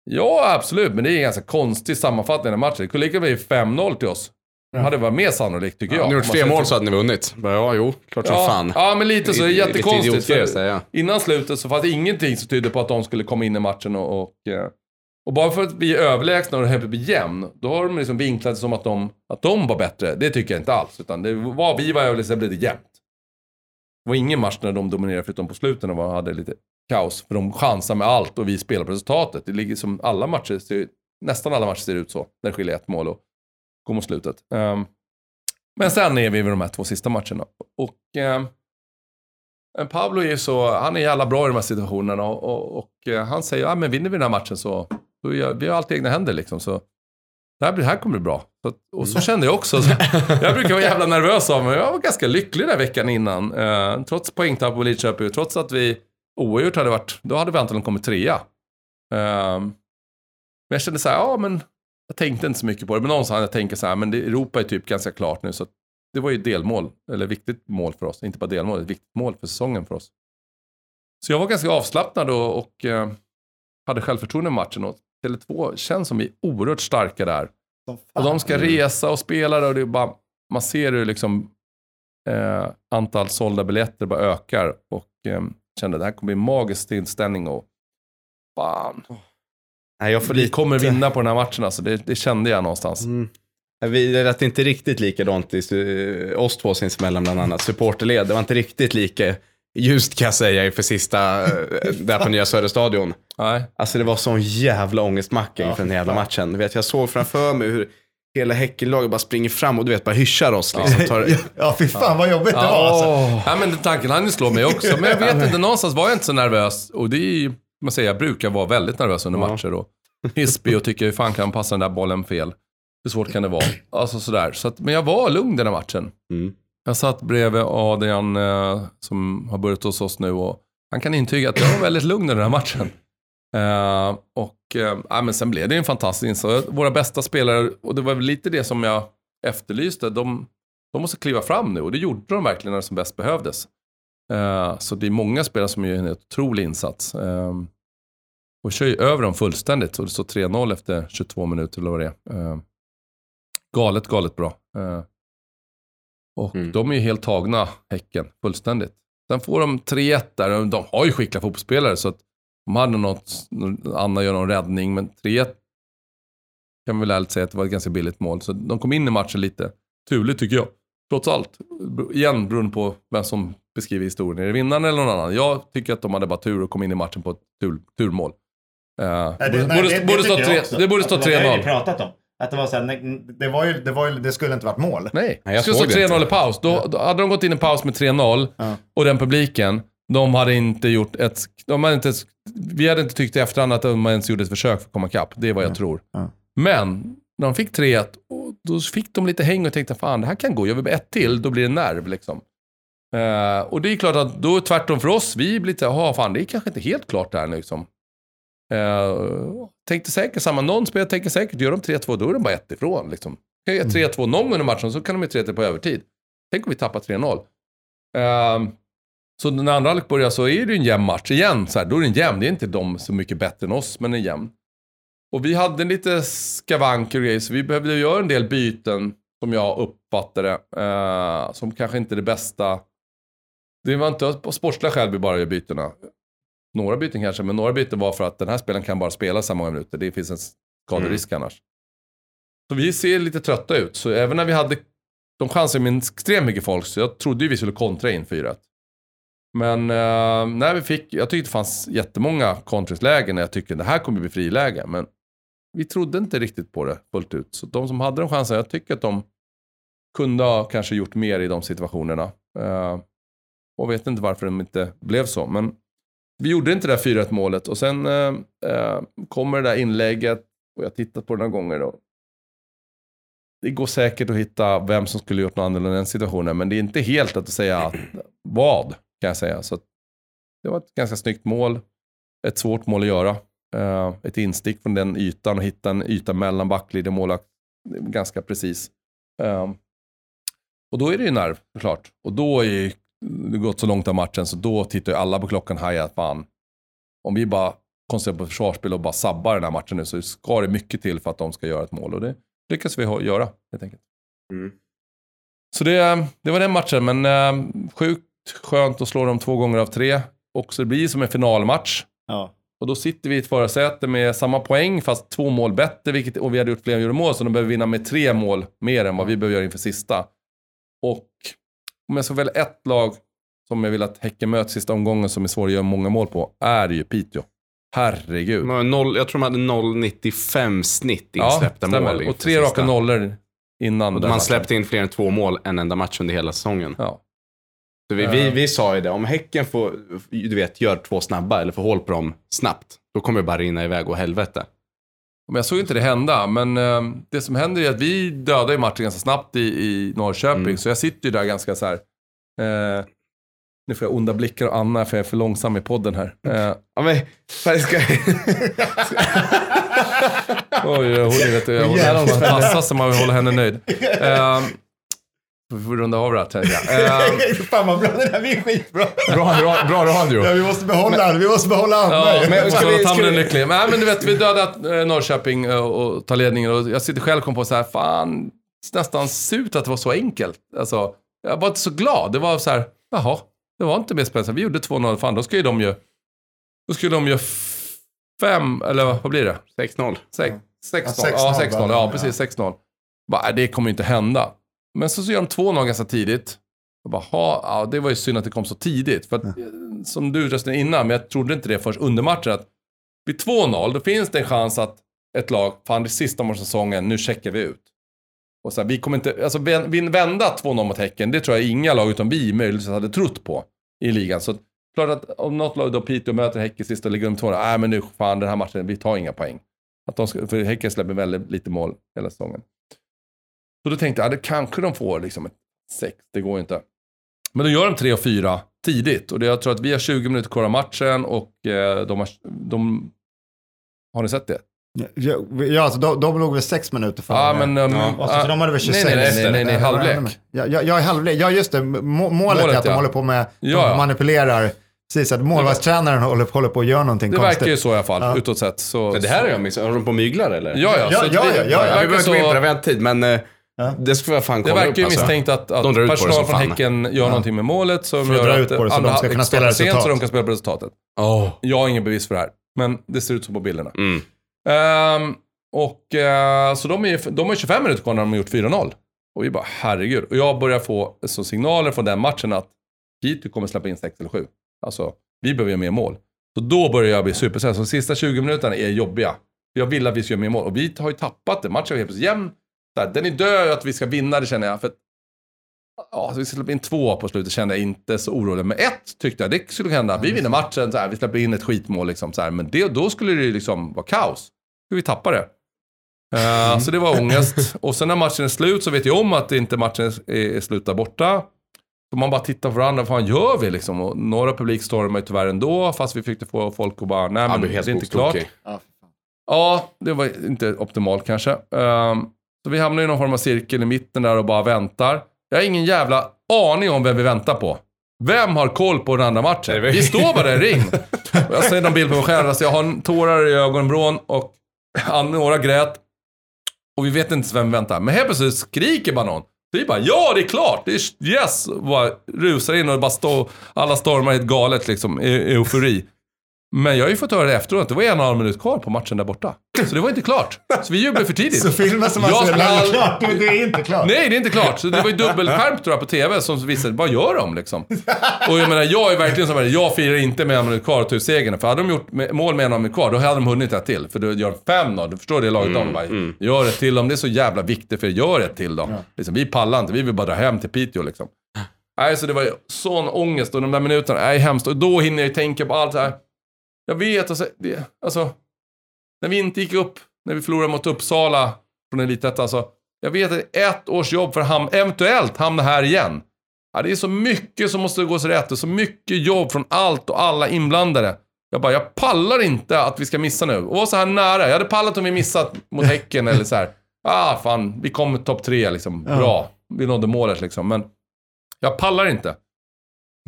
Ja, absolut, men det är en ganska konstig sammanfattning av matchen. Det kunde lika bli 5-0 till oss. Det hade varit mer sannolikt tycker jag. Om ni gjort tre mål så hade ni vunnit. Ja, jo, klart som Ja, fan. ja, men lite så. Det är jättekonstigt. lite för säga. Innan slutet så fanns det ingenting som tydde på att de skulle komma in i matchen och... Och, eh, och bara för att vi är överlägsna och det helt blir jämn, då har de liksom vinklat det som att de, att de var bättre. Det tycker jag inte alls. Utan det var, vi var överlägsna, blev det jämnt. Det var ingen match när de dominerade förutom på slutet och de hade lite kaos. För de chansar med allt och vi spelar på resultatet. Det ligger som alla matcher, ser, nästan alla matcher ser ut så. När det skiljer ett mål och går mot slutet. Um, men sen är vi vid de här två sista matcherna. Och um, Pablo är ju så, han är jävla bra i de här situationerna och, och, och eh, han säger, ja men vinner vi den här matchen så, så gör, vi har allt i egna händer liksom. Så det här, blir- här kommer bli bra. Så, att- och så kände jag också. Så, jag brukar vara jävla nervös av mig. Jag var ganska lycklig den veckan innan. Eh, trots poängtapp på Lidköping, trots att vi oavgjort hade varit, då hade vi antagligen kommit trea. Eh, men jag kände så här, ja men jag tänkte inte så mycket på det. Men någonstans jag tänker så här, men det, Europa är typ ganska klart nu. Så det var ju delmål, eller viktigt mål för oss. Inte bara delmål, ett viktigt mål för säsongen för oss. Så jag var ganska avslappnad och, och eh, hade självförtroende i matchen. Och Tele2 känns som vi är oerhört starka där. Och de ska resa och spela där och det är bara, man ser hur liksom eh, antal sålda biljetter bara ökar. Och eh, kände det här kommer bli en magisk tillställning och fan, Nej, jag får vi lite... kommer vinna på den här matchen alltså. Det, det kände jag någonstans. Mm. Vi lät inte riktigt likadant i oss två sinsemellan bland annat. Supporterled, det var inte riktigt lika ljust kan jag säga inför sista, eh, där på Nya Söderstadion. Nej. Alltså det var sån jävla ångestmacka inför den här jävla matchen. Du vet, jag såg framför mig hur hela Häckenlaget bara springer fram och du vet, bara hyschar oss. Liksom. Tar, Ja, fy fan vad jobbigt det var alltså. Ja, men den tanken hann ju slå mig också. Men jag vet inte, någonstans var jag inte så nervös. Och det är man säger, jag brukar vara väldigt nervös under Ja. matcher. Och hispig och tycker, hur fan kan han passa den där bollen fel? Hur svårt kan det vara? Alltså sådär. Så att, men jag var lugn den här matchen. Mm. Jag satt bredvid Adrian eh, som har börjat hos oss nu och han kan intyga att jag var väldigt lugn i den här matchen. Eh, och eh, men sen blev det en fantastisk insats. Våra bästa spelare, och det var väl lite det som jag efterlyste, de, de måste kliva fram nu och det gjorde de verkligen när det som bäst behövdes. Eh, så det är många spelare som gör en otrolig insats. Eh, och kör ju över dem fullständigt, så det står 3-0 efter 22 minuter eller vad det är. Eh, galet, galet bra. Eh, och Mm. de är ju helt tagna, Häcken, fullständigt. Sen får de 3-1 där, de har ju skickliga fotbollsspelare så att de hade något, Anna gör någon räddning, men 3-1 kan man väl ärligt säga att det var ett ganska billigt mål. Så de kom in i matchen lite turligt tycker jag. Trots allt. Igen beroende på vem som beskriver historien. Är det vinnaren eller någon annan? Jag tycker att de hade bara tur och kom in i matchen på ett tur, turmål. Uh, Nej, borde, borde, borde stå tycker jag tre- också. det borde stå Alltså, Det har vi 3-0. pratat om. Att det var så här, nej, det, var ju, det, var ju, det skulle inte varit mål. Nej, Nej, jag det skulle såg stå det 3-0 i paus. Då, då hade de gått in i paus med 3-0 Ja. och den publiken, de hade inte gjort ett... De hade inte, vi hade inte tyckt i efterhand att de ens gjorde ett försök för att komma ikapp. Det är vad jag tror. Ja. Men när de fick 3-1, och då fick de lite häng och tänkte fan det här kan gå. Gör vi ett till, då blir det nerv liksom. Eh, och det är klart att då är det tvärtom för oss. Vi blir lite, jaha fan det är kanske inte helt klart där nu liksom. Uh, tänkte säkert samma, någon spelare tänker säkert, gör de 3-2 då är de bara ett ifrån. Liksom. Kan jag 3-2 någon gång under matchen så kan de ju 3-3 på övertid. Tänk om vi tappar 3-0. Uh, ehm, så när andra halvlek börjar så är det ju en jämn match igen. Så här, då är det en jämn. Det är inte de så mycket bättre än oss, men en jämn. Och vi hade lite skavanker och grejer, så vi behövde göra en del byten som jag uppfattade. uh, som kanske inte är det bästa. Det var inte av sportsliga skäl vi bara gör bytena. Några byten kanske, men några byten var för att den här spelaren kan bara spela så många minuter. Det finns en skaderisk annars. Så vi ser lite trötta ut. Så även när vi hade de chansade med extremt mycket folk, så jag trodde ju vi skulle kontra in 4 Men eh, när vi fick, jag tyckte det fanns jättemånga kontringslägen när jag tyckte det här kommer bli friläge. Men vi trodde inte riktigt på det fullt ut. Så de som hade de chanserna, jag tycker att de kunde ha kanske gjort mer i de situationerna. Eh, och vet inte varför de inte blev så. Men vi gjorde inte det där 4-1 målet och sen eh, eh, kommer det där inlägget och jag har tittat på det några gånger. Då. det går säkert att hitta vem som skulle gjort något annorlunda i den situationen, men det är inte helt lätt att säga att, vad, kan jag säga. Så det var ett ganska snyggt mål. Ett svårt mål att göra. Eh, ett instick från den ytan och hitta en yta mellan backlinje och målvakt. Ganska precis. Eh, och då är det ju nerv, såklart. Och då är ju, gått så långt av matchen så då tittar ju alla på klockan hajar att fan, om vi bara koncentrerar på försvarsspel och bara sabbar den här matchen nu så ska det mycket till för att de ska göra ett mål. Och det lyckas vi göra, helt enkelt. Mm. Så det, det var den matchen, men eh, sjukt skönt att slå dem två gånger av tre. Och så det blir som en finalmatch. Ja. Och då sitter vi i ett förarsäte med samma poäng, fast två mål bättre. Vilket, och vi hade gjort fler gjorde mål, så de behöver vinna med tre mål mer än vad vi behöver göra inför sista. Och om jag ska välja ett lag som jag vill att Häcken möter sista omgången, som är svår att göra många mål på, är ju Piteå. Herregud. Har noll, jag tror de hade 0,95 snitt insläppta stämmer. mål. Och tre raka nollor innan. Och man släppte in fler än två mål en enda match under hela säsongen. Ja. Så vi, vi, Eh. vi sa ju det, om Häcken får, du vet, gör två snabba eller får hål på dem snabbt, då kommer det bara rinna iväg och helvete. Men jag såg inte det hända, men eh, det som händer är att vi dödar ju matchen ganska snabbt i, i Norrköping, Mm. så jag sitter ju där ganska så här. Eh, nu får jag onda blickar och Anna för jag är för långsam i podden här. Eh, Ja, men, fan, ska... oj, hon vet hon Jävlar. man passar så man vill hålla henne nöjd. Eh, vi får runda av det här, tänker jag. Eh, Fan vad bra, det där blir skitbra. bra, bra, bra radio. Ja, vi måste behålla, vi måste behålla Anna. Ja, men- men ska vi- vi, ska vi- lycklig. Nej, men du vet, vi dödade eh, Norrköping eh, och tar ledningen och jag sitter själv och kom på så här, fan, nästan surt att det var så enkelt. Alltså, jag var inte så glad. Det var så här, jaha, det var inte mer spännande. Vi gjorde 2-0, fan då ska ju de ju, då skulle de ju fem, eller vad blir det? 6-0. Sex, 16? Ja, Ja, 6-0 16. bara. Ja, precis. 6-0. Bara, det kommer ju inte hända. Men så, så gör de 2-0 ganska tidigt. Jag bara, ja, det var ju synd att det kom så tidigt. För att, eh, som du röstade innan, men jag trodde inte det först under matchen, att vid 2-0, då finns det en chans att ett lag, fan det är sista av säsongen, nu checkar vi ut. Och så här, vi kommer inte, alltså vända 2-0 mot Häcken, det tror jag inga lag utom vi möjligtvis hade trott på i ligan. Så klart att om något lag då Piteå möter Häcken sist och ligger under 2 nej men nu fan den här matchen, vi tar inga poäng. Att de ska, för Häcken släpper väldigt lite mål hela säsongen. Så då tänkte jag, ja, det kanske de får liksom ett 6, det går inte. Men då gör de 3 och 4 tidigt. Och det, jag tror att vi har 20 minuter kvar av matchen och eh, de har, de, har ni sett det? Ja, ja alltså, de, de låg väl sex minuter före. Ja, men... Um, Ja, Och så, så de hade väl 26 nej, nej, nej, nej, nej, halvlek. Ja, ja, ja, halvlek. Ja, just det. Må, målet, är Målet, att de ja. håller på med, de Ja, ja. manipulerar. Precis, att målvaktstränaren håller, håller på att göra någonting Det konstigt. verkar ju så i alla fall, Ja. utåt sett. Så, det här har jag missat. Håller de på och myglar eller? Ja, ja. Ja, så ja, vi- ja, ja, det ja. Vi behöver inte gå in på det, vi har inte tid. Men eh, Ja. det ska vi fan Det kolla verkar upp ju alltså. misstänkt att, att det personal från. Häcken gör någonting med målet som att gör att det andra de ska kunna spela sent så resultat. de kan spela på resultatet. Åh. Jag har ingen bevis för det här, men det ser ut så på bilderna. Mm. Ehm, och eh, så de, är, de har 25 minuter kvar när de har gjort 4-0. Och vi bara, herregud. Och jag börjar få så signaler från den matchen att Piteå kommer släppa in 6 eller 7. Alltså, vi behöver göra mer mål. Så då börjar jag bli superstressad. Så de sista 20 minuterna är jobbiga. Jag vill att vi ska göra mer mål. Och vi har ju tappat det. Matchen är helt plötsligt jämn. Så här, Den är död att vi ska vinna, det känner jag. För ja, så vi släpper in två på slutet kände jag inte så orolig. Men ett tyckte jag, det skulle hända. Vi vinner matchen, så här, vi släpper in ett skitmål. Liksom, så här. Men det, då skulle det ju liksom vara kaos. Skulle vi tappa det. Eh, Så det var ångest. Och sen när matchen är slut så vet jag om att inte matchen är, är slut där borta. Så man bara tittar på varandra, vad fan gör vi liksom? Och några publik stormar ju tyvärr ändå, fast vi fick få folk att bara, nej Ja, men du det är inte klart. Ja, det var inte optimalt kanske. Ehm, så vi hamnar i någon form av cirkel i mitten där och bara väntar. Jag har ingen jävla aning om vem vi väntar på. Vem har koll på den andra matchen? Vi- står bara i en ring. Och jag ser någon bild på mig själv, alltså jag har tårar i ögonvrån och några grät. Och vi vet inte vem vi väntar. Men helt plötsligt skriker bara någon. Så vi bara, ja det är klart! Det är yes! Och bara rusar in och bara står, alla stormar helt galet liksom, i i eufori. Men jag har ju fått höra det efteråt. Det var en och en halv minut kvar på matchen där borta. Så det var inte klart. Så vi jublade för tidigt. Så filmen som man ser all- klart, men det är inte klart. Nej, det är inte klart. Så det var ju dubbelskärm tror jag på TV som visade, vad gör de liksom? Och jag menar, jag är verkligen som jag firar inte med en minut kvar och tar ut segern. För hade de gjort mål med en minut kvar, då hade de hunnit ett till. För då gör de fem då, du förstår det laget de bara, gör ett till dem. Det är så jävla viktigt för gör ett till dem. Liksom, vi pallar inte, vi vill bara dra hem till Piteå liksom. Nej, så det var ju sån ångest och de där minuterna, nej hemskt. Och då hinner jag ju tänka på allt så här. Jag vet, alltså, det, alltså när vi inte gick upp, när vi förlorade mot Uppsala från Elitettan, alltså. Jag vet att ett års jobb för att ham- eventuellt hamna här igen. Ja, det är så mycket som måste gå så rätt och så mycket jobb från allt och alla inblandade. Jag bara, jag pallar inte att vi ska missa nu. Och var så här nära. Jag hade pallat om vi missat mot Häcken eller så här. Ah, fan, vi kom topp tre liksom. Bra. Vi nådde målet liksom. Men jag pallar inte.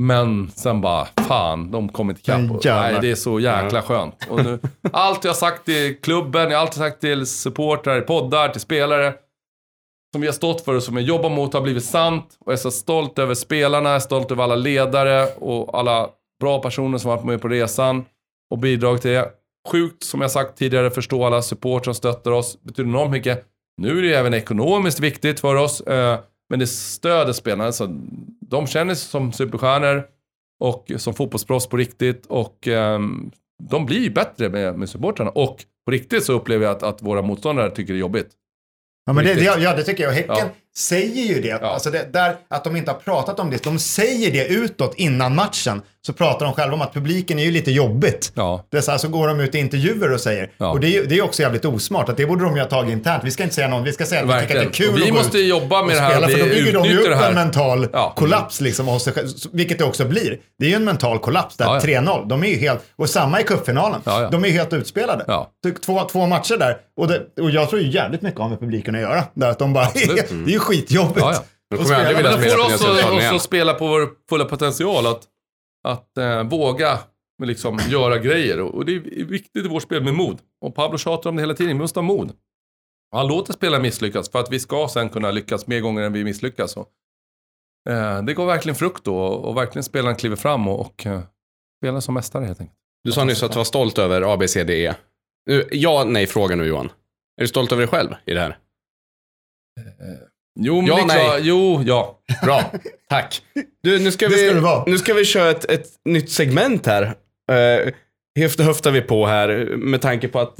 Men sen bara, fan, de kom inte ikapp. Nej, det är så jäkla skönt. Och nu, allt jag har sagt till klubben, jag har alltid sagt till supportrar, poddar, till spelare. Som vi har stått för och som jag jobbar mot har blivit sant. Och jag är så stolt över spelarna, jag är stolt över alla ledare och alla bra personer som har varit med på resan. Och bidragit till det. Sjukt, som jag sagt tidigare, förstå alla support som stöttar oss. Betyder enormt mycket. Nu är det även ekonomiskt viktigt för oss. eh, Men det stöder spelarna. Alltså, de känner sig som superstjärnor och som fotbollsproffs på riktigt. Och ehm, de blir bättre med, med supportrarna. Och på riktigt så upplever jag att, att våra motståndare tycker det är jobbigt. Ja, men det, det, ja, det tycker jag. Häcken Ja. Säger ju det. Ja. Alltså det. Där, att de inte har pratat om det. De säger det utåt innan matchen. Så pratar de själva om att publiken är ju lite jobbigt. Ja, Det är så, här, så går de ut i intervjuer och säger. Ja. Och det är, det är också jävligt osmart. Att det borde de ju ha tagit internt. Vi ska inte säga någon. Vi ska säga att vi tycker att det är kul Och vi måste jobba med det här. spela. För då bygger de ju upp en mental Ja. kollaps liksom sig själv. Vilket det också blir. Det är ju en mental kollaps där. Ja, ja. 3-0. De är ju helt... Och samma i cupfinalen. De är ju helt utspelade. Ja. Typ Två, två matcher där. Och, det, och jag tror ju jävligt mycket har med publiken att göra. Där att de bara... Absolut. det är ju skitjobbigt. Ja, ja. De Och kommer aldrig vilja spela får oss att, att spela på vår fulla potential. Att, att eh, våga liksom, göra grejer. Och, det är viktigt i vårt spel med mod. Och Pablo tjatar om det hela tiden. Vi måste ha mod. Och han låter spelare misslyckas för att vi ska sen kunna lyckas mer gånger än vi misslyckas. Och, eh, det går verkligen frukt då och, och verkligen spelaren kliver fram och, och eh, spelar som mästare helt enkelt. Du sa nyss att du var stolt över ABCDE. Nu, ja, nej, fråga nu Johan. Är du stolt över dig själv i det här? Jo, men Ja, det är nej. klart. Jo, ja. Bra, tack. Du, nu ska Det vi, ska det vara. Nu ska vi köra ett, ett nytt segment här. Uh, höftar, höftar vi på här med tanke på att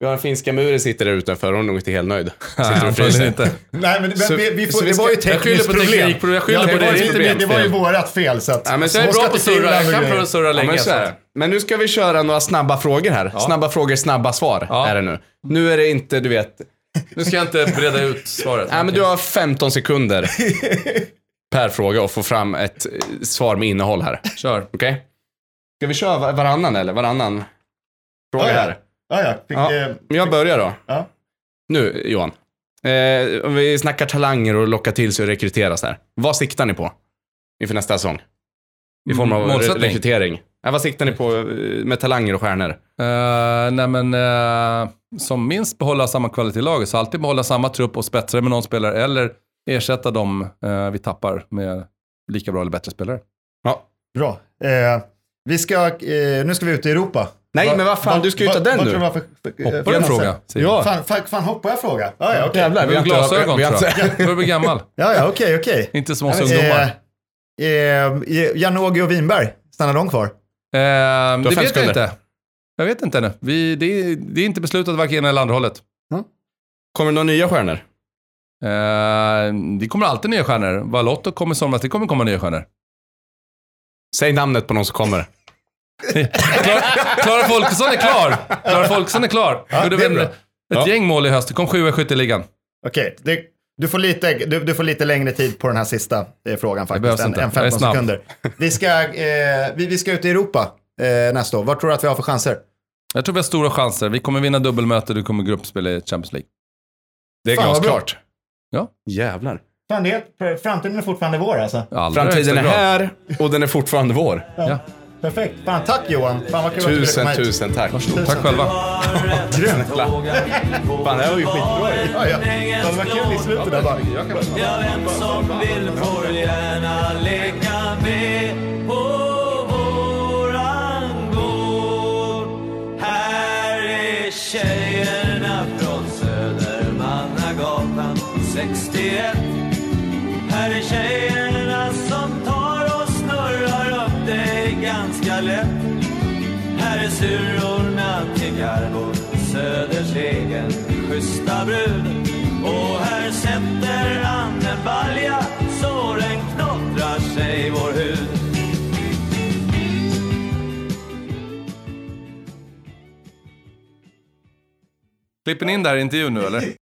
vi har en finska muren sitter där utanför och hon är nog inte helt nöjd. Sitter och fryser. inte. Nej, men, Så- vi, vi får, så vi det var ju ska- jag skyller tekniskt på problem. teknikproblem. Jag skyller ja, på det, det, var, det är inte, inte det, var ju fel. vårat fel. Så att, Ja, men så Jag är jag bra ska på att surra. Jag kan prova att surra Ja, länge. men, så är det. men nu ska vi köra några snabba frågor här. Snabba frågor, snabba svar Ja. är det nu. Nu är det inte, du vet. Nu ska jag inte breda ut svaret. Nej, men du har 15 sekunder per fråga och få fram ett eh, svar med innehåll här. Kör. Okej? Ska vi köra va- varannan eller? Varannan fråga Ja, ja. här. ja, ja. Fick, Ja. eh, Men jag börjar då. ja. Nu, Johan. Eh, om vi snackar talanger och locka till sig och rekrytera så här. Vad siktar ni på inför nästa säsong? I form av re- rekrytering. Ja, vad siktar ni på eh, med talanger och stjärnor? Uh, nej men, eh, som minst behålla samma kvalitet i laget. Så alltid behålla samma trupp och spetsa med någon spelare. Eller ersätta dem eh, vi tappar med lika bra eller bättre spelare. Ja. Bra. Eh, vi ska, eh, nu ska vi ut i Europa. Nej, Va- men vad fan, va- du ska ju va- ta den vad nu. Hoppar du en fråga? Ja. Fan, fan, fan hoppar jag fråga? Ja, ja, okej. Jävlar, Du har glasögon vi tror jag. Du börjar bli gammal. Ja, ja, okej, okej. Inte som oss Eh, ungdomar. eh, Janogy och Winberg, stannar de kvar? Eh, det vet jag sekunder. inte. Jag vet inte ännu. Vi, det, är- det är inte beslutat varken ena eller andra hållet. Kommer det några nya stjärnor? Eh, det kommer alltid nya stjärnor. Valotto kommer somras, det kommer komma nya stjärnor. Säg namnet på någon som kommer. Klara, Klara Folkesson är klar. Klara Folkesson är klar. Gjorde det är bra. ett Ja. gäng mål i höst. Det kom sjua i skytteligan. Okej, det- du, får lite, du, du får lite längre tid på den här sista eh, frågan faktiskt. Än, än Jag är 15 snabb. sekunder. Vi ska, eh, vi, vi ska ut i Europa eh, nästa år. Vad tror du att vi har för chanser? Jag tror vi har stora chanser. Vi kommer vinna dubbelmöte du kommer gruppspela i Champions League. Det är Fan, glasklart. Ja. Jävlar. Fan, det är, framtiden är fortfarande vår alltså. Allra Framtiden är här och den är fortfarande vår. Ja. Perfekt. Fan, tack Johan. Fan vad kul att du Tusen, tusen tack. Varsågod. Tack själva. Grymt. Fan, det här var ju skitbra. Ja, ja. Det var kul i slutet där bara. Ja, vem som ganska lätt. Här är syrrorna till Garbo, Söders egen schyssta brud. Och här sätter han en balja så den knottrar sig vår hud. Klipper ni in där i intervjun nu eller?